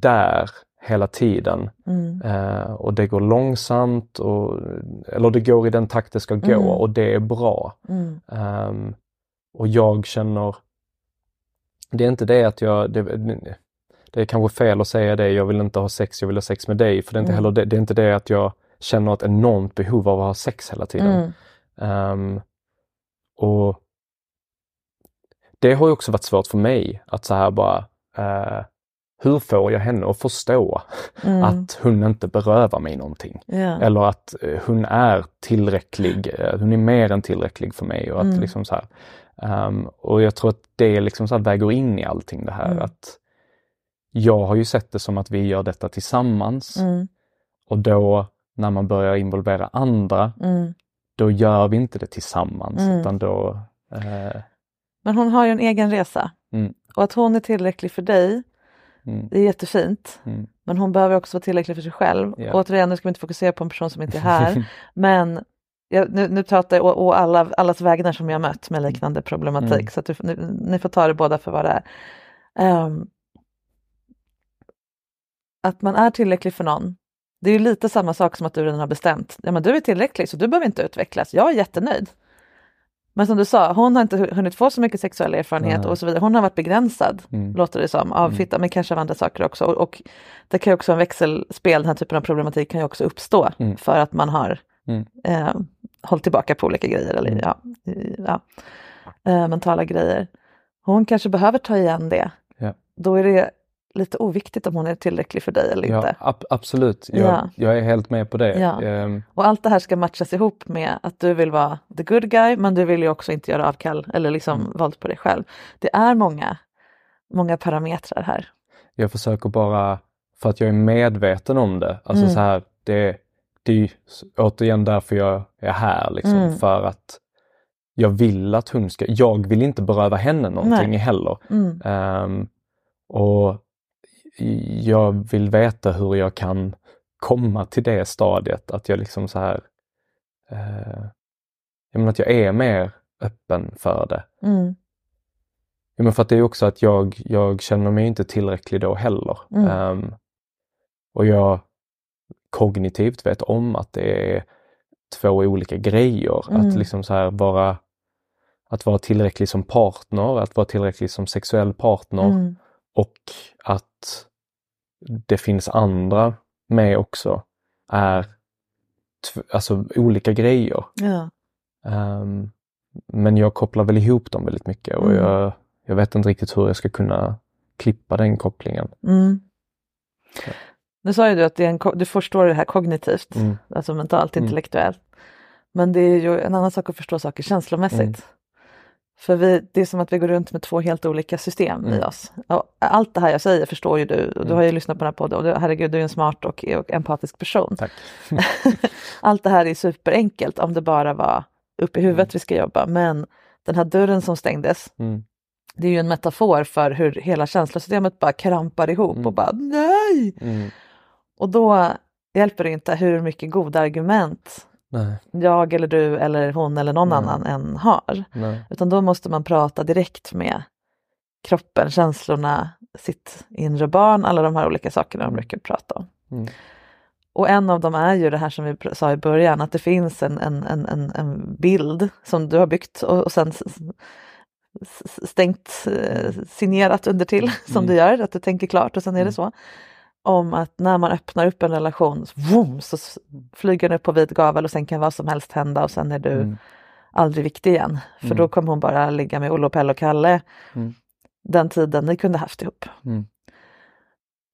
B: där hela tiden.
A: Mm.
B: Eh, och det går långsamt, och, eller det går i den takt det ska gå
A: Mm.
B: och det är bra.
A: Mm.
B: Ehm, och jag känner, det är inte det att jag, det, det är kanske fel att säga det, jag vill inte ha sex, jag vill ha sex med dig. För det är inte
A: Mm.
B: heller det, det är inte det att jag känner ett enormt behov av att ha sex hela tiden. Ehm, och det har ju också varit svårt för mig att så här bara, eh, hur får jag henne att förstå
A: Mm.
B: att hon inte berövar mig någonting?
A: Ja.
B: Eller att eh, hon är tillräcklig, eh, hon är mer än tillräcklig för mig. Och, att
A: Mm.
B: liksom så här, ehm, och jag tror att det liksom så väger in i allting det här.
A: Mm.
B: att Jag har ju sett det som att vi gör detta tillsammans
A: Mm.
B: och då när man börjar involvera andra,
A: Mm.
B: då gör vi inte det tillsammans
A: Mm.
B: utan då eh,
A: Men hon har ju en egen resa. Och att hon är tillräcklig för dig,
B: Mm.
A: det är jättefint.
B: Mm.
A: Men hon behöver också vara tillräcklig för sig själv.
B: Ja.
A: Återigen, nu ska vi inte fokusera på en person som inte är här. men jag, nu, nu pratar jag å, alla, allas vägnar som jag mött med liknande problematik.
B: Mm.
A: Så att du, ni, ni får ta det båda för vad det är. Ehm, att man är tillräcklig för någon. Det är ju lite samma sak som att du redan har bestämt. Ja, men du är tillräcklig så du behöver inte utvecklas. Jag är jättenöjd. Men som du sa, hon har inte hunnit få så mycket sexuell erfarenhet
B: Nej.
A: och så vidare. Hon har varit begränsad,
B: Mm.
A: låter det som, av
B: Mm.
A: fitta, men kanske av andra saker också. Och, och det kan ju också en växelspel, den här typen av problematik kan ju också uppstå
B: Mm.
A: för att man har
B: Mm.
A: eh, hållit tillbaka på olika grejer eller
B: Mm.
A: ja, ja, eh, mentala grejer. Hon kanske behöver ta igen det.
B: Ja.
A: Då är det lite oviktigt om hon är tillräcklig för dig eller
B: ja,
A: inte.
B: ab- absolut, jag,
A: Ja.
B: jag är helt med på det.
A: Ja.
B: Ehm,
A: Och allt det här ska matchas ihop med att du vill vara the good guy men du vill ju också inte göra avkall eller liksom
B: Mm.
A: våld på dig själv. Det är många, många parametrar här.
B: jag försöker bara, för att jag är medveten om det, alltså
A: Mm.
B: så här, det, det är återigen därför jag är här liksom,
A: Mm.
B: för att jag vill att hon ska, jag vill inte beröva henne någonting
A: Nej.
B: heller. Ehm, och jag vill veta hur jag kan komma till det stadiet att jag liksom så här, eh, jag menar att jag är mer öppen för det.
A: Mm.
B: Ja, men för att det är också att jag, jag känner mig inte tillräcklig då heller.
A: Mm.
B: Ehm, och jag kognitivt vet om att det är två olika grejer.
A: Mm.
B: Att liksom så här vara att vara tillräcklig som partner, att vara tillräcklig som sexuell partner
A: Mm.
B: Och att det finns andra med också är alltså olika grejer.
A: Ja.
B: Ehm, men jag kopplar väl ihop dem väldigt mycket och
A: Mm.
B: jag, jag vet inte riktigt hur jag ska kunna klippa den kopplingen.
A: Mm. Nu sa ju du att det är en, du förstår det här kognitivt,
B: Mm.
A: alltså mentalt,
B: Mm.
A: intellektuellt. Men det är ju en annan sak att förstå saker känslomässigt.
B: Mm.
A: För vi, det är som att vi går runt med två helt olika system i
B: Mm.
A: oss. Och allt det här jag säger förstår ju du, och du
B: Mm.
A: har ju lyssnat på den här podden och du, herregud, du är en smart och, och empatisk person. Allt det här är superenkelt om det bara var upp i huvudet
B: Mm.
A: vi ska jobba. Men den här dörren som stängdes,
B: Mm.
A: det är ju en metafor för hur hela känslosystemet bara krampar ihop
B: Mm.
A: och bara nej!
B: Mm.
A: Och då hjälper det inte hur mycket goda argument
B: Nej,
A: jag eller du eller hon eller någon
B: Nej.
A: annan än har.
B: nej.
A: Utan då måste man prata direkt med kroppen, känslorna, sitt inre barn, alla de här olika sakerna de
B: Mm.
A: brukar prata om.
B: Mm.
A: Och en av dem är ju det här som vi sa i början, att det finns en, en, en, en, bild som du har byggt och, och sen stängt, eh, signerat under till som
B: Mm.
A: du gör, att du tänker klart och sen är det
B: Mm.
A: så. Om att när man öppnar upp en relation, så, vroom, så flyger den upp på vid gavel och sen kan vad som helst hända och sen är du
B: Mm.
A: aldrig viktig igen. För
B: Mm.
A: då kommer hon bara ligga med Olle och Pelle och Kalle
B: Mm.
A: den tiden ni kunde haft ihop.
B: Mm.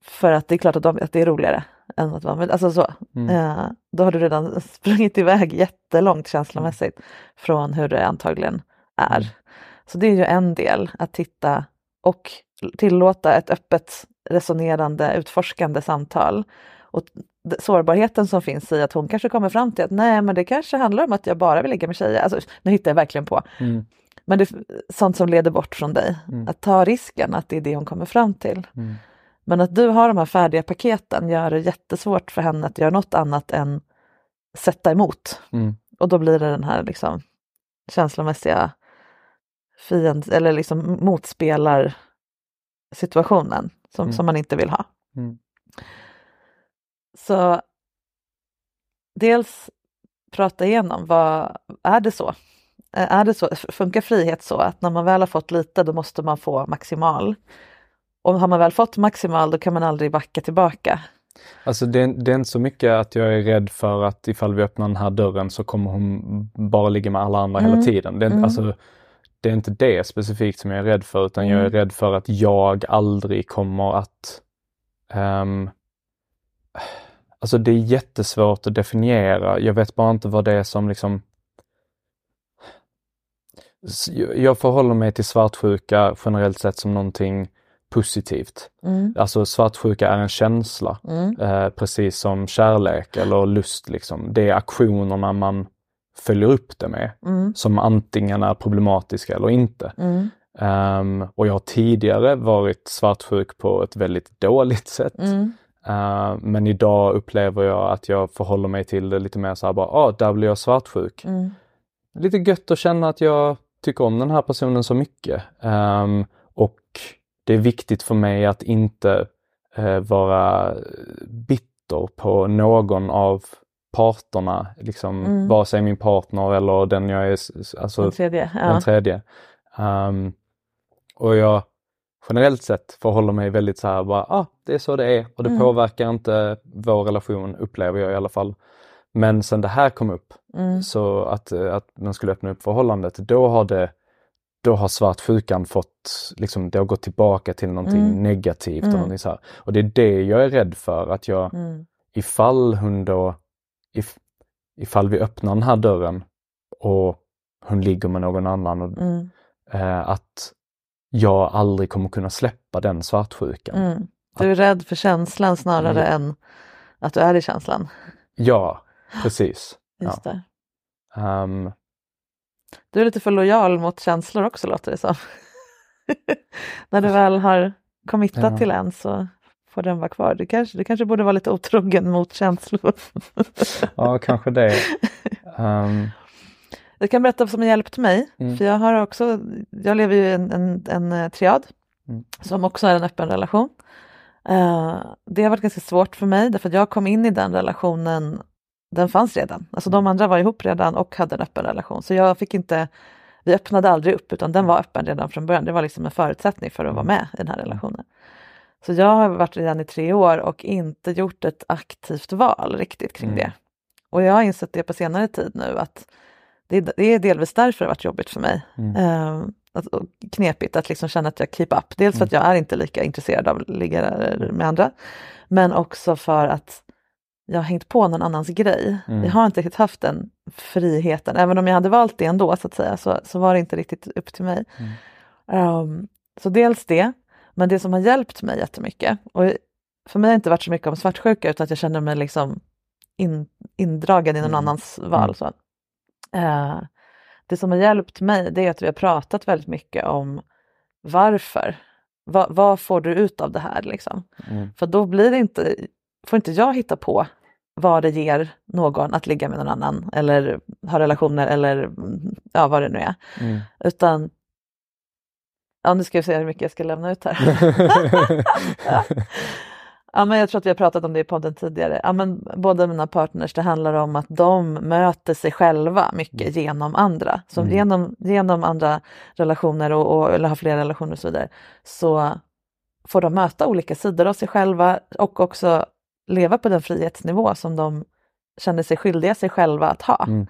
A: För att det är klart att, de, att det är roligare än att vara med, alltså så.
B: Mm.
A: Eh, då har du redan sprungit iväg jättelångt känslomässigt från hur det antagligen är.
B: Mm.
A: Så det är ju en del, att titta och tillåta ett öppet resonerande, utforskande samtal. Och sårbarheten som finns i att hon kanske kommer fram till att nej men det kanske handlar om att jag bara vill ligga med tjejer. Alltså, nu hittar jag verkligen på.
B: Mm.
A: Men det är sånt som leder bort från dig.
B: Mm.
A: Att ta risken att det är det hon kommer fram till.
B: Mm.
A: Men att du har de här färdiga paketen gör det jättesvårt för henne att göra något annat än sätta emot.
B: Mm.
A: Och då blir det den här liksom känslomässiga fiend eller liksom motspelar situationen som,
B: Mm.
A: som man inte vill ha.
B: Mm.
A: Så dels prata igenom, vad är det så? Är det så? Funkar frihet så att när man väl har fått lite då måste man få maximal? Och har man väl fått maximal då kan man aldrig backa tillbaka.
B: Alltså det, det är inte så mycket att jag är rädd för att ifall vi öppnar den här dörren så kommer hon bara ligga med alla andra
A: Mm.
B: hela tiden. Det
A: Mm.
B: alltså, det är inte det specifikt som jag är rädd för utan jag är
A: Mm.
B: rädd för att jag aldrig kommer att ehm, Alltså det är jättesvårt att definiera. Jag vet bara inte vad det är som liksom Jag förhåller mig till svartsjuka generellt sett som någonting positivt.
A: Mm.
B: Alltså svartsjuka är en känsla,
A: Mm.
B: eh, precis som kärlek eller lust. Liksom. Det är aktionerna man följer upp det med
A: Mm.
B: som antingen är problematiska eller inte.
A: Mm.
B: Ehm, och jag har tidigare varit svartsjuk på ett väldigt dåligt sätt.
A: Mm.
B: Eh, men idag upplever jag att jag förhåller mig till det lite mer så här bara, ah, där blir jag svartsjuk.
A: Mm.
B: Lite gött att känna att jag tycker om den här personen så mycket. Ehm, och det är viktigt för mig att inte eh, vara bitter på någon av parterna, liksom
A: Mm.
B: vare sig min partner eller den jag är, alltså
A: Den tredje. Ja.
B: den tredje. Ehm, och jag generellt sett förhåller mig väldigt så här bara, ah, det är så det är och det
A: Mm.
B: påverkar inte vår relation upplever jag i alla fall. Men sen det här kom upp,
A: Mm.
B: så att, att man skulle öppna upp förhållandet, då har det då har svartsjukan fått, liksom, det har gått tillbaka till någonting
A: Mm.
B: negativt.
A: Mm.
B: Och någonting så här. och det är det jag är rädd för, att jag
A: Mm.
B: ifall hon då, if, ifall vi öppnar den här dörren och hon ligger med någon annan, och,
A: Mm.
B: eh, att jag aldrig kommer kunna släppa den svartsjukan.
A: Mm. Du är rädd för känslan snarare
B: Ja.
A: än att du är i känslan.
B: Ja, precis.
A: Just det.
B: Ehm,
A: Du är lite för lojal mot känslor också låter det som. När du väl har committat
B: Ja.
A: till en så får den vara kvar. Du kanske, du kanske borde vara lite otrogen mot känslor.
B: ja, kanske det. Ehm,
A: Jag kan berätta vad som har hjälpt mig.
B: Mm.
A: För jag har också, jag lever ju i en, en, en eh, triad
B: Mm.
A: som också är en öppen relation. Eh, det har varit ganska svårt för mig därför att jag kom in i den relationen, den fanns redan. Alltså de andra var ihop redan och hade en öppen relation. Så jag fick inte, vi öppnade aldrig upp utan den var öppen redan från början. Det var liksom en förutsättning för att vara med i den här relationen. Så jag har varit redan i tre år och inte gjort ett aktivt val riktigt kring
B: Mm.
A: det. Och jag har insett det på senare tid nu att det är, det är delvis därför det har varit jobbigt för mig.
B: Mm.
A: Eh, att, knepigt att liksom känna att jag keep up. Dels för att jag är inte lika intresserad av att ligga med andra. Men också för att jag har hängt på någon annans grej.
B: Mm.
A: Jag har inte riktigt haft den friheten. Även om jag hade valt det ändå så att säga så, så var det inte riktigt upp till mig. Um, så dels det. Men det som har hjälpt mig jättemycket. Och för mig har det inte varit så mycket om svartsjuka utan att jag känner mig liksom in, indragen i någon
B: Mm.
A: annans val. Så. Eh, det som har hjälpt mig det är att vi har pratat väldigt mycket om varför. Va, vad får du ut av det här liksom?
B: Mm.
A: För då blir det inte, får inte jag hitta på vad det ger någon att ligga med någon annan eller ha relationer eller ja, vad det nu är.
B: Mm.
A: Utan, ja nu ska vi se hur mycket jag ska lämna ut här. Ja, men jag tror att vi har pratat om det i podden tidigare. Ja, men båda mina partners, det handlar om att de möter sig själva mycket genom andra. Så
B: Mm.
A: genom, genom andra relationer och, och, eller har flera relationer och så vidare så får de möta olika sidor av sig själva och också leva på den frihetsnivå som de känner sig skyldiga sig själva att ha.
B: Mm.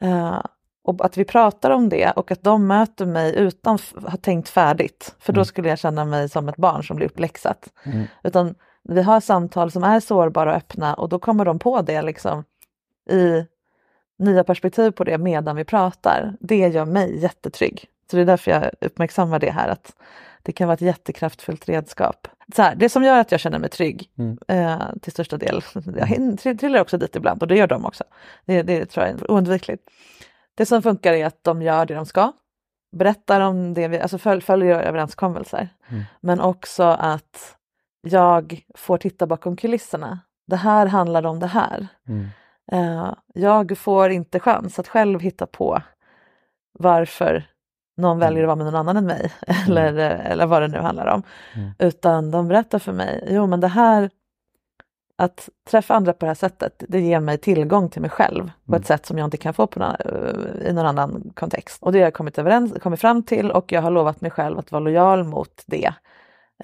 A: Eh, och att vi pratar om det och att de möter mig utan att ha tänkt färdigt. För då
B: Mm.
A: skulle jag känna mig som ett barn som blir uppläxat.
B: Mm.
A: Utan vi har samtal som är sårbara och öppna och då kommer de på det liksom i nya perspektiv på det medan vi pratar. Det gör mig jättetrygg. Så det är därför jag uppmärksammar det här att det kan vara ett jättekraftfullt redskap. Så här, det som gör att jag känner mig trygg
B: Mm.
A: eh, till största del, jag trillar också dit ibland och det gör de också. Det, det tror jag är oundvikligt. Det som funkar är att de gör det de ska, berättar om det, vi, alltså föl, följer överenskommelser.
B: Mm.
A: Men också att jag får titta bakom kulisserna. Det här handlar om det här.
B: Mm.
A: Eh, jag får inte chans att själv hitta på varför någon väljer att vara med någon annan än mig eller, eller vad det nu handlar om.
B: Mm.
A: Utan de berättar för mig, jo men det här att träffa andra på det här sättet, det ger mig tillgång till mig själv på
B: Mm.
A: ett sätt som jag inte kan få på någon, i någon annan kontext. Och det har jag kommit, överens, kommit fram till och jag har lovat mig själv att vara lojal mot det.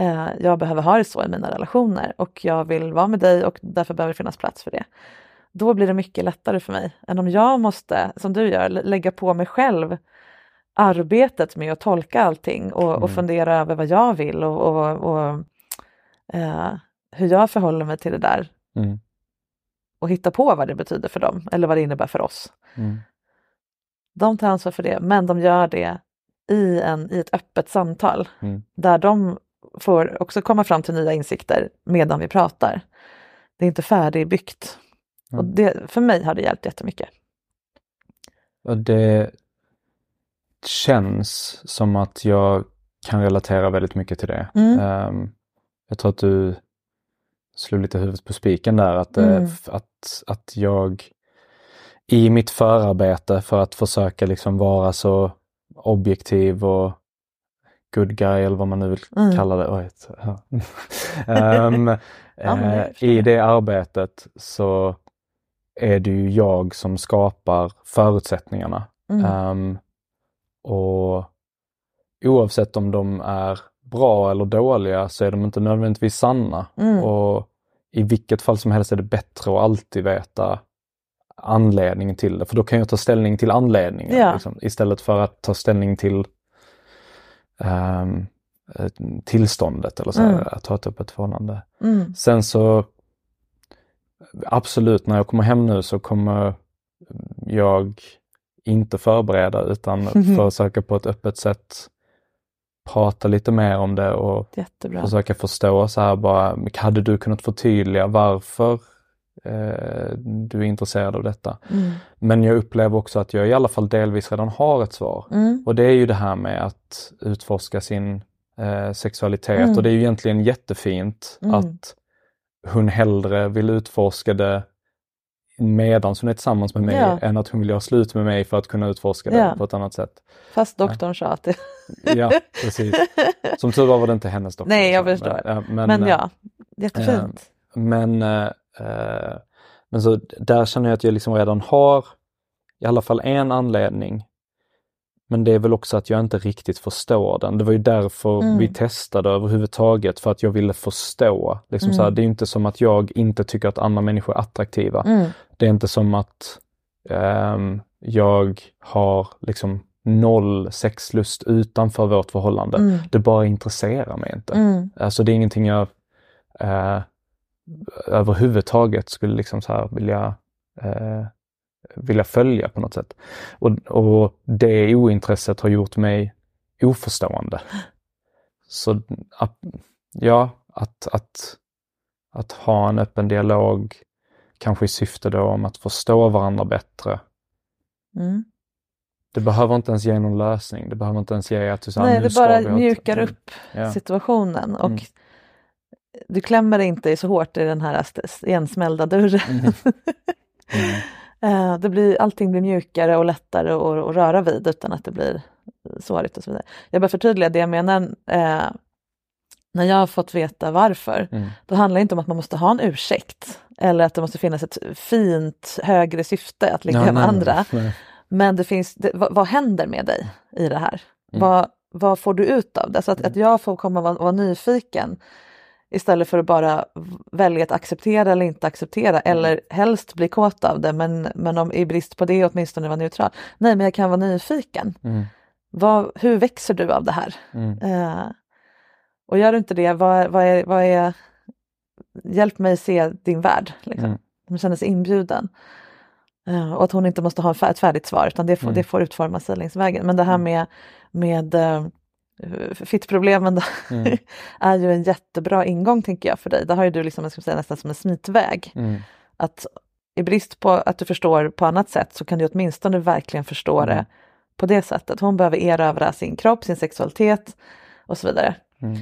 A: Eh, jag behöver ha det så i mina relationer och jag vill vara med dig och därför behöver det finnas plats för det. Då blir det mycket lättare för mig än om jag måste, som du gör, lä- lägga på mig själv arbetet med att tolka allting och, och
B: Mm.
A: fundera över vad jag vill och, och, och eh, hur jag förhåller mig till det där
B: Mm.
A: och hitta på vad det betyder för dem eller vad det innebär för oss.
B: Mm.
A: De tar ansvar för det, men de gör det i, en, i ett öppet samtal
B: Mm.
A: där de får också komma fram till nya insikter medan vi pratar. Det är inte färdigbyggt. Och det, för mig har det hjälpt jättemycket.
B: Och det känns som att jag kan relatera väldigt mycket till det. Ehm, jag tror att du slog lite huvudet på spiken där, att, eh,
A: Mm.
B: att, att jag i mitt förarbete för att försöka liksom vara så objektiv och good guy eller vad man nu vill
A: Mm.
B: kalla det. Oj,
A: jag
B: eh, I
A: det.
B: arbetet så är det ju jag som skapar förutsättningarna.
A: Mm.
B: Ehm, och oavsett om de är bra eller dåliga så är de inte nödvändigtvis sanna.
A: Mm.
B: Och i vilket fall som helst är det bättre att alltid veta anledningen till det. För då kan jag ta ställning till anledningen
A: Ja.
B: liksom, istället för att ta ställning till eh, tillståndet eller så, här,
A: Mm.
B: att ha ett öppet förhållande.
A: Mm.
B: Sen så absolut, när jag kommer hem nu så kommer jag inte förbereda utan
A: Mhm.
B: försöka på ett öppet sätt prata lite mer om det och
A: Jättebra.
B: försöka förstå så här bara, hade du kunnat förtydliga varför eh, du är intresserad av detta?
A: Mm.
B: Men jag upplever också att jag i alla fall delvis redan har ett svar.
A: Mm.
B: Och det är ju det här med att utforska sin eh, sexualitet
A: Mm.
B: och det är ju egentligen jättefint
A: Mm.
B: att hon hellre vill utforska det medan hon är tillsammans med mig
A: Ja.
B: än att hon vill göra slut med mig för att kunna utforska det
A: Ja.
B: på ett annat sätt.
A: Fast doktorn sa att det...
B: Ja, precis. Som tur var var det inte hennes doktor.
A: Nej, jag förstår.
B: Men, eh, men,
A: Men
B: eh,
A: ja, jättefint.
B: men, eh, eh, men så där känner jag att jag liksom redan har i alla fall en anledning. Men det är väl också att jag inte riktigt förstår den. Det var ju därför
A: Mm.
B: vi testade överhuvudtaget, för att jag ville förstå. Liksom så här,
A: Mm.
B: det är inte som att jag inte tycker att andra människor är attraktiva.
A: Mm.
B: Det är inte som att ehm, jag har liksom noll sexlust utanför vårt förhållande.
A: Mm.
B: Det bara intresserar mig inte.
A: Mm.
B: Alltså det är ingenting jag eh, överhuvudtaget skulle liksom så här vilja, eh, vilja följa på något sätt. Och, och det ointresset har gjort mig oförstående. Så ja, att, att, att ha en öppen dialog, kanske i syfte då om att förstå varandra bättre.
A: Mm.
B: Det behöver inte ens ge någon lösning. Det behöver inte ens ge att du säger,
A: Nej, det bara mjukar upp
B: Ja.
A: situationen och
B: Mm.
A: du klämmer inte så hårt i den här igensmällda dörren.
B: Mm. Mm.
A: Eh, det blir, allting blir mjukare och lättare att, att röra vid utan att det blir sårigt och så vidare. Jag bara förtydliga det jag menar. Eh, när jag har fått veta varför,
B: Mm.
A: då handlar det inte om att man måste ha en ursäkt eller att det måste finnas ett fint högre syfte att ligga
B: Ja,
A: med andra.
B: nej.
A: Men det finns, det, vad, vad händer med dig i det här?
B: Mm.
A: Vad, vad får du ut av det? Så att, att jag får komma och vara, vara nyfiken istället för att bara välja att acceptera eller inte acceptera
B: Mm.
A: eller helst bli kåt av det men, men om i brist på det åtminstone vara neutral. Nej, men jag kan vara nyfiken.
B: Mm.
A: Vad, hur växer du av det här?
B: Mm.
A: Eh, och gör du inte det, vad, vad, är, vad är... Hjälp mig se din värld. Liksom.
B: Mm.
A: Hon känner sig inbjuden. Eh, och att hon inte måste ha ett färdigt svar utan det får,
B: Mm.
A: det får utformas sig längs vägen. Men det här med, med uh, fittproblemen då,
B: Mm.
A: är ju en jättebra ingång tänker jag för dig. Det har ju du liksom, jag ska säga, nästan som en smitväg.
B: Mm.
A: Att i brist på att du förstår på annat sätt så kan du åtminstone verkligen förstå
B: Mm.
A: det på det sättet. Hon behöver erövra sin kropp, sin sexualitet och så vidare.
B: Mm.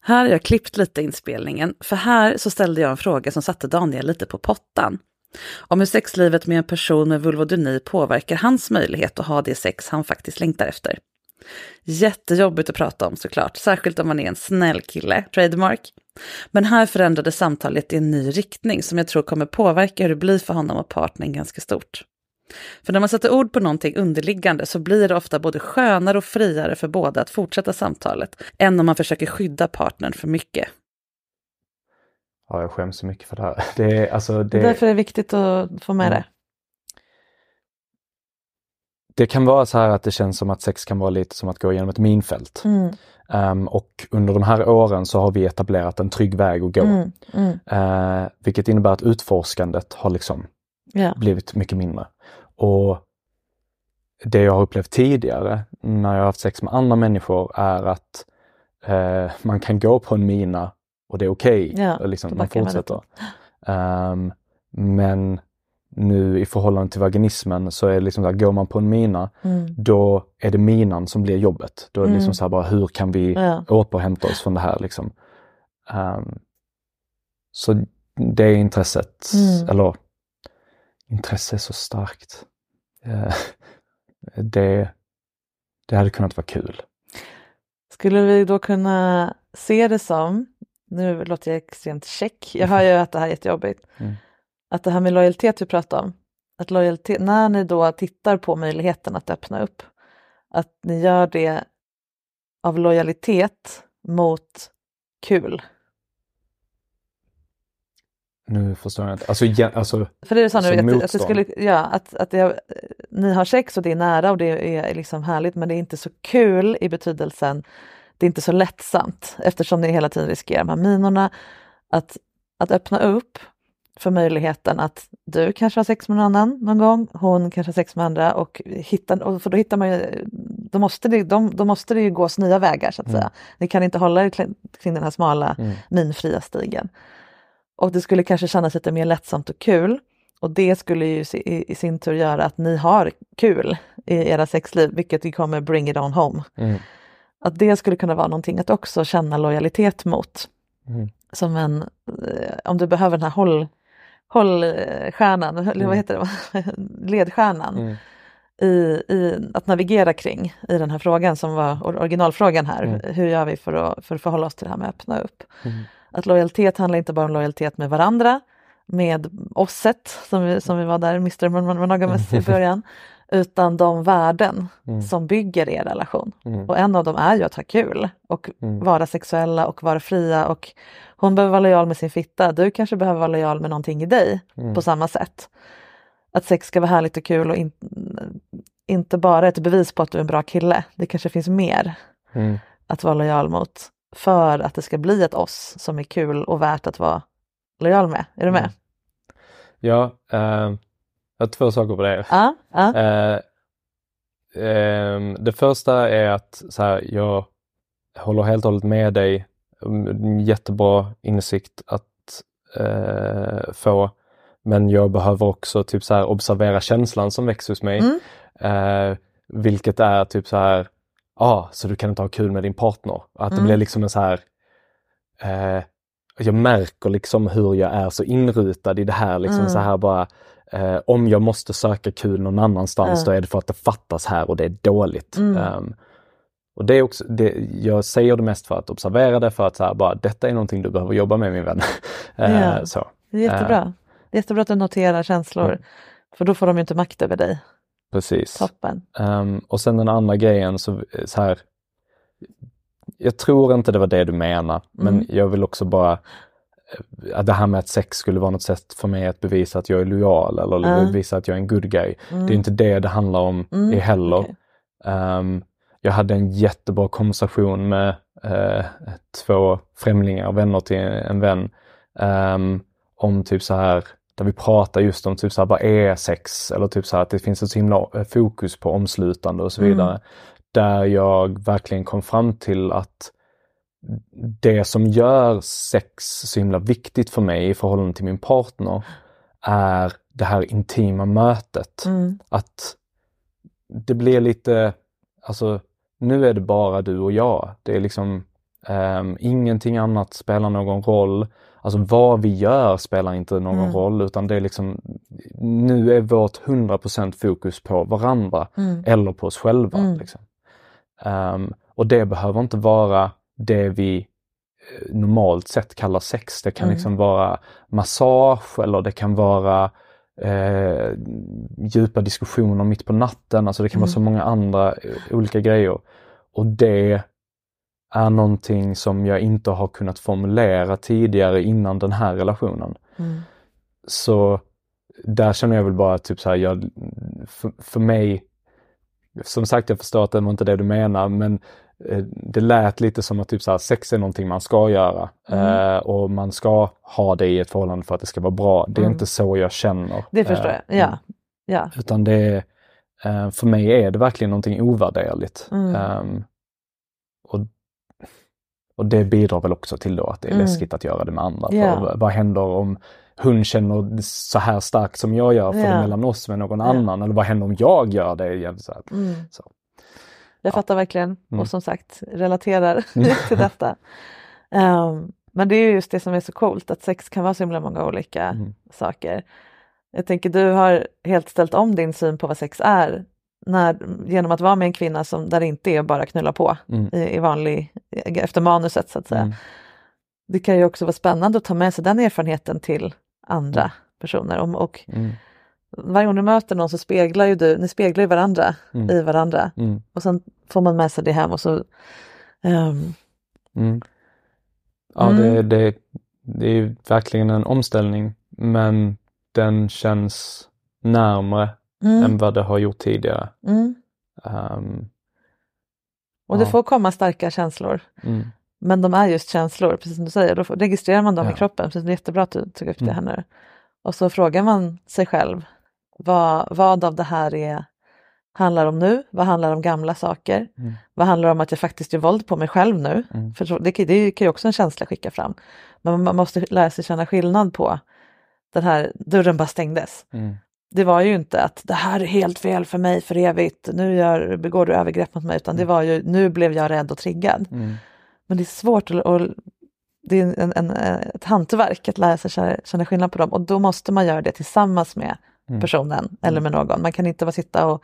A: Här har jag klippt lite inspelningen, för här så ställde jag en fråga som satte Daniel lite på pottan. Om hur sexlivet med en person med vulvodyni påverkar hans möjlighet att ha det sex han faktiskt längtar efter. Jättejobbigt att prata om såklart, särskilt om man är en snäll kille, trademark. Men här förändrade samtalet i en ny riktning som jag tror kommer påverka hur det blir för honom och partnern ganska stort. För när man sätter ord på någonting underliggande så blir det ofta både skönare och friare för båda att fortsätta samtalet, än om man försöker skydda partnern för mycket.
B: Ja, jag skäms så mycket för det här. Det är, alltså, det...
A: Därför är det viktigt att få med
B: Mm.
A: det.
B: Det kan vara så här att det känns som att sex kan vara lite som att gå igenom ett minfält.
A: Mm,
B: Ehm, och under de här åren så har vi etablerat en trygg väg att gå.
A: mm, mm,
B: Eh, vilket innebär att utforskandet har liksom
A: ja.
B: blivit mycket mindre. Och det jag har upplevt tidigare när jag har haft sex med andra människor är att eh, man kan gå på en mina och det är okej.
A: Ja,
B: och liksom, man fortsätter. Ehm, men nu i förhållande till vaginismen så är det liksom så här, går man på en mina
A: Mm,
B: då är det minan som blir jobbet. Då är det liksom
A: Mm.
B: så här bara hur kan vi
A: ja.
B: återhämta oss från det här liksom. Ehm, så det är intresset,
A: Mm.
B: eller intresse är så starkt. Eh, det, det hade kunnat vara kul.
A: Skulle vi då kunna se det som, nu låter jag extremt check, jag hör ju att det här är jättejobbigt,
B: Mm.
A: Att det här med lojalitet vi pratar om, att lojalitet, när ni då tittar på möjligheten att öppna upp, att ni gör det av lojalitet mot kul.
B: Nu förstår jag inte. Alltså, igen, alltså
A: För det är så nu,
B: Som
A: att, att, det skulle, ja, att, att det, ni har sex och det är nära och det är liksom härligt men det är inte så kul i betydelsen, det är inte så lättsamt eftersom ni hela tiden riskerar de här minorna. Att, att öppna upp för möjligheten att du kanske har sex med någon annan någon gång, hon kanske har sex med andra och hitta, och för då hittar man ju, då måste det, de, då måste det ju gås nya vägar så att
B: Mm.
A: säga. Ni kan inte hålla er kring den här smala
B: Mm.
A: minfria stigen. Och det skulle kanske kännas lite mer lättsamt och kul. Och det skulle ju i sin tur göra att ni har kul i era sexliv, vilket vi kommer bring it on home.
B: mm,
A: Att det skulle kunna vara någonting att också känna lojalitet mot.
B: Mm.
A: Som en, eh, om du behöver den här håll, hållstjärnan, eller
B: Mm.
A: vad heter det, ledstjärnan
B: mm,
A: i, i att navigera kring i den här frågan som var or- originalfrågan här.
B: Mm.
A: Hur gör vi för att, för att förhålla oss till det här med att öppna upp?
B: mm,
A: Att lojalitet handlar inte bara om lojalitet med varandra, med osset som vi, som vi var där, Mr Mon- Monogamous i början, utan de värden
B: Mm.
A: som bygger er relation.
B: mm,
A: Och en av dem är ju att ha kul och
B: Mm.
A: vara sexuella och vara fria och hon behöver vara lojal med sin fitta, du kanske behöver vara lojal med någonting i dig
B: mm,
A: på samma sätt. Att sex ska vara härligt och kul och in, inte bara ett bevis på att du är en bra kille. Det kanske finns mer
B: mm.
A: att vara lojal mot för att det ska bli ett oss som är kul och värt att vara lojal med. Är du med?
B: Mm. Ja, eh, jag har två saker på det.
A: Ja, ja.
B: Eh, ehm, det första är att så här, jag håller helt och hållet med dig. Mm, Jättebra insikt att eh, få. Men jag behöver också typ så här observera känslan som växer hos mig.
A: Mm.
B: Eh, vilket är typ så här, ja, ah, så du kan inte ha kul med din partner. Att det
A: Mm.
B: blir liksom en så här, eh, jag märker liksom hur jag är så inrutad i det här liksom
A: Mm.
B: så här bara, eh, om jag måste söka kul någon annanstans då är det för att det fattas här och det är dåligt.
A: Mm.
B: Ehm, och det är också, det, jag säger det mest för att observera det, för att så här, bara, detta är någonting du behöver jobba med min vän. Eh,
A: Ja.
B: så.
A: Det är jättebra. Det är jättebra att du noterar känslor.
B: Mm.
A: För då får de inte makt över dig.
B: Precis.
A: Toppen.
B: Ehm, och sen den andra grejen så, så här. Jag tror inte det var det du menar, men
A: Mm.
B: jag vill också bara eh, det här med att sex skulle vara något sätt för mig att bevisa att jag är lojal eller
A: Ja.
B: bevisa att jag är en good guy.
A: Mm.
B: Det är inte det det handlar om
A: Mm,
B: i heller.
A: okej.
B: Ehm, jag hade en jättebra konversation med eh, två främlingar, vänner till en vän, ehm, om typ så här, där vi pratar just om typ så här, vad är sex? Eller typ så här att det finns ett så himla eh, fokus på omslutande och så
A: Mm.
B: vidare. Där jag verkligen kom fram till att det som gör sex så himla viktigt för mig i förhållande till min partner är det här intima mötet.
A: Mm.
B: Att det blir lite, alltså nu är det bara du och jag. Det är liksom, Um, ingenting annat spelar någon roll. Alltså vad vi gör spelar inte någon
A: Mm.
B: roll utan det är liksom nu är vårt 100% fokus på varandra
A: Mm.
B: eller på oss själva.
A: Mm.
B: Liksom. Ehm, och det behöver inte vara det vi eh, normalt sett kallar sex. Det kan
A: Mm.
B: liksom vara massage eller det kan vara eh, djupa diskussioner mitt på natten. Alltså det kan vara
A: Mm.
B: så många andra eh, olika grejer. Och det är någonting som jag inte har kunnat formulera tidigare innan den här relationen.
A: Mm.
B: Så där känner jag väl bara typ så här, jag, för, för mig, som sagt jag förstår att det var inte det du menar, men det lät lite som att typ så här, sex är någonting man ska göra
A: Mm.
B: eh, och man ska ha det i ett förhållande för att det ska vara bra. Det är
A: Mm.
B: inte så jag känner.
A: Det förstår
B: Eh,
A: jag. Ja. ja.
B: Utan det är, eh, för mig är det verkligen någonting ovärderligt.
A: Mm.
B: Ehm, och, och det bidrar väl också till då att det är
A: Mm.
B: läskigt att göra det med andra.
A: Ja.
B: För vad- händer om hon känner så här starkt som jag gör för det mellan oss med någon
A: Ja.
B: annan? Eller vad händer om jag gör det? igen? Så här.
A: Mm.
B: Så.
A: Jag
B: Ja.
A: fattar verkligen
B: Mm.
A: och som sagt relaterar till detta. Ehm, men det är ju just det som är så coolt att sex kan vara så himla många olika
B: Mm.
A: saker. Jag tänker du har helt ställt om din syn på vad sex är när, genom att vara med en kvinna som, där det inte är bara knulla på
B: Mm.
A: i, i vanlig, efter manuset så att säga.
B: Mm.
A: Det kan ju också vara spännande att ta med sig den erfarenheten till andra
B: Mm.
A: personer. Och, och
B: Mm.
A: varje gång du möter någon så speglar ju du, ni speglar ju varandra
B: Mm.
A: i varandra. Och sen får man med sig det hem och så ehm,
B: Mm. Ja,
A: Mm.
B: Det, det, det är verkligen en omställning men den känns närmre
A: mm,
B: än vad det har gjort tidigare. Ehm,
A: Och det
B: Ja.
A: får komma starka känslor.
B: mm.
A: Men de är just känslor, precis som du säger. Då registrerar man dem
B: Ja.
A: i kroppen. Precis, det är jättebra att du tog upp det
B: Mm.
A: här nu. Och så frågar man sig själv. Vad, vad av det här är, handlar om nu? Vad handlar om gamla saker?
B: Mm.
A: Vad handlar om att jag faktiskt gör våld på mig själv nu?
B: Mm.
A: För det, det kan ju också en känsla skicka fram. Men man måste lära sig känna skillnad på den här dörren bara stängdes.
B: Mm.
A: Det var ju inte att det här är helt fel för mig för evigt, nu gör, begår du övergrepp mot mig, utan det var ju nu blev jag rädd och triggad.
B: Mm.
A: Men det är svårt att, och det är en, en, ett hantverk att lära sig känna, känna skillnad på dem och då måste man göra det tillsammans med
B: Mm.
A: personen eller med någon. Man kan inte bara sitta och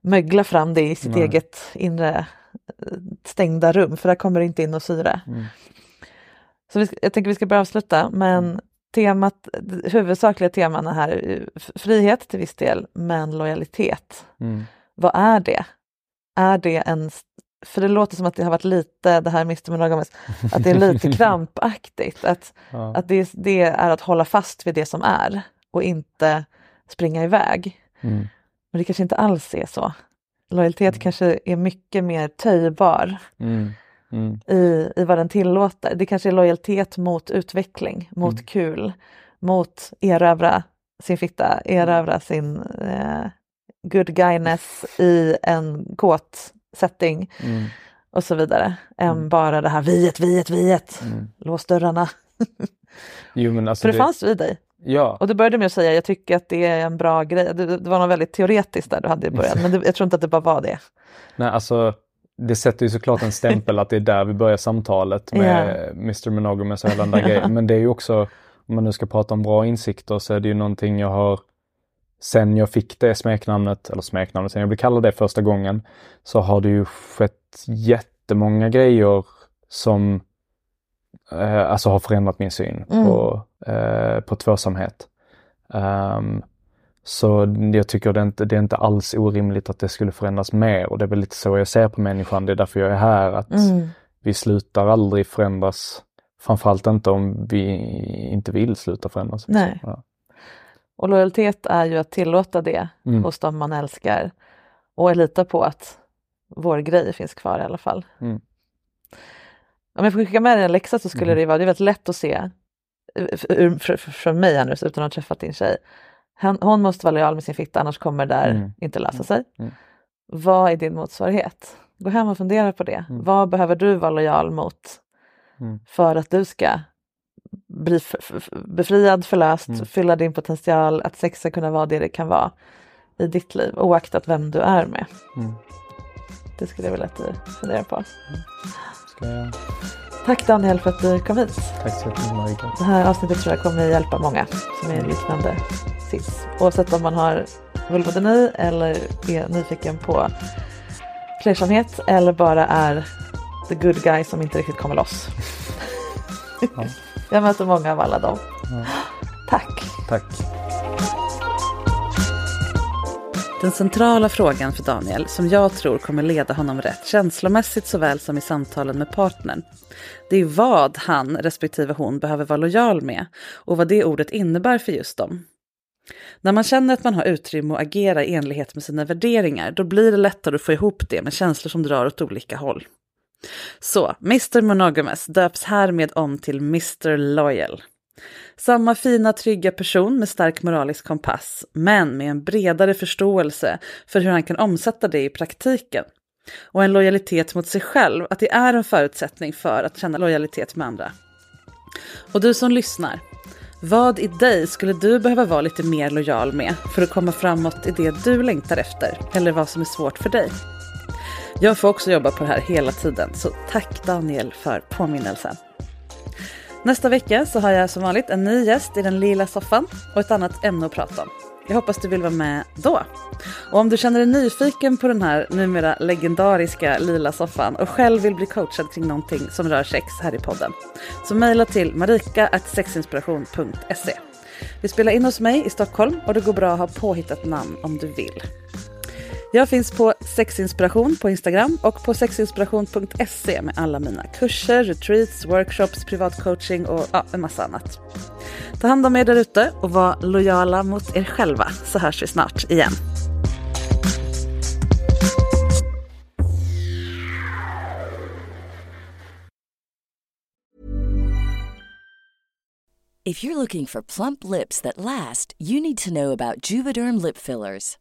A: mögla fram det i sitt
B: Nej.
A: eget inre eh, stängda rum för där kommer det inte in och syre.
B: Mm.
A: Så vi, jag tänker vi ska börja avsluta men temat, det huvudsakliga teman här är f- frihet till viss del men lojalitet.
B: Mm.
A: Vad är det? Är det en... För det låter som att det har varit lite, det här Mr Monogamous, att det är lite krampaktigt. Att,
B: Ja.
A: att det, det är att hålla fast vid det som är och inte springa iväg.
B: Mm.
A: Men det kanske inte alls är så. Lojalitet kanske är mycket mer töjbar
B: Mm. Mm.
A: i, i vad den tillåter. Det kanske är lojalitet mot utveckling, mot
B: Mm.
A: kul, mot erövra sin fitta, erövra sin eh, good guyness i en kåt setting
B: Mm.
A: och så vidare. Än
B: Mm.
A: bara det här viet, viet, viet,
B: Mm.
A: lås dörrarna.
B: Jo men alltså
A: För det, fanns i dig.
B: Ja,
A: Och du började med att säga jag tycker att det är en bra grej. Det, det var något väldigt teoretiskt där du hade i början, men det, jag tror inte att det bara var det.
B: nej alltså det sätter ju såklart en stämpel att det är där vi börjar samtalet med Mr Monogamous och hela den där grejen. Men det är ju också, om man nu ska prata om bra insikter så är det ju någonting jag har sen jag fick det smeknamnet, eller smeknamnet, sen jag blev kallad det första gången, så har det ju skett jättemånga grejer som eh, alltså har förändrat min syn
A: Mm.
B: på, eh, på tvåsamhet. Ehm, så jag tycker det är, inte, det är inte alls orimligt att det skulle förändras mer och det är väl lite så jag ser på människan. Det är därför jag är här. Att
A: Mm.
B: vi slutar aldrig förändras. Framförallt inte om vi inte vill sluta förändras. liksom.
A: Nej.
B: Ja.
A: Och lojalitet är ju att tillåta det
B: Mm.
A: hos dem man älskar och lita på att vår grej finns kvar i alla fall.
B: Mm.
A: Om jag får skicka med dig en läxa så skulle
B: Mm.
A: det vara, det är väldigt lätt att se eh, f- ur- för, för, för mig här nu utan att ha träffat din tjej. Hon, hon måste vara lojal med sin fitta annars kommer det där
B: Mm.
A: inte lösa sig.
B: Mm.
A: Vad är din motsvarighet? Gå hem och fundera på det.
B: Mm.
A: Vad behöver du vara lojal mot
B: Mm.
A: för att du ska bli befriad, förlöst,
B: Mm.
A: fylla din potential, att sex ska kunna vara det det kan vara i ditt liv oaktat vem du är med.
B: Mm.
A: Det skulle jag vilja att du funderar på.
B: Ska jag.
A: Tack Daniel för att du kom hit.
B: Tack så mycket Marika.
A: Det här avsnittet tror jag kommer hjälpa många som är liknande cis. Oavsett om man har vulvodyni eller är nyfiken på flersamhet eller bara är the good guy som inte riktigt kommer loss.
B: Ja.
A: jag möter många av alla dem.
B: Ja.
A: Tack.
B: Tack.
A: Den centrala frågan för Daniel, som jag tror kommer leda honom rätt känslomässigt såväl som i samtalen med partnern, det är vad han respektive hon behöver vara lojal med och vad det ordet innebär för just dem. När man känner att man har utrymme att agera i enlighet med sina värderingar, då blir det lättare att få ihop det med känslor som drar åt olika håll. Så, Mr Monogamous döps härmed om till Mr Loyal. Samma fina, trygga person med stark moralisk kompass, men med en bredare förståelse för hur han kan omsätta det i praktiken. Och en lojalitet mot sig själv, att det är en förutsättning för att känna lojalitet med andra. Och du som lyssnar, vad i dig skulle du behöva vara lite mer lojal med för att komma framåt i det du längtar efter, eller vad som är svårt för dig? Jag får också jobba på det här hela tiden, så tack Daniel för påminnelsen. Nästa vecka så har jag som vanligt en ny gäst i den lila soffan och ett annat ämne att prata om. Jag hoppas du vill vara med då. Och om du känner dig nyfiken på den här numera legendariska lila soffan och själv vill bli coachad kring någonting som rör sex här i podden, så mejla till marika.sexinspiration.se. Vi spelar in hos mig i Stockholm och det går bra att ha påhittat namn om du vill. Jag finns på sexinspiration på Instagram och på sexinspiration.se med alla mina kurser, retreats, workshops, privatcoaching och ja, en massa annat. Ta hand om er där ute och var lojala mot er själva så hörs vi snart igen.
D: If you're looking for plump lips that last, you need to know about Juvederm lip fillers.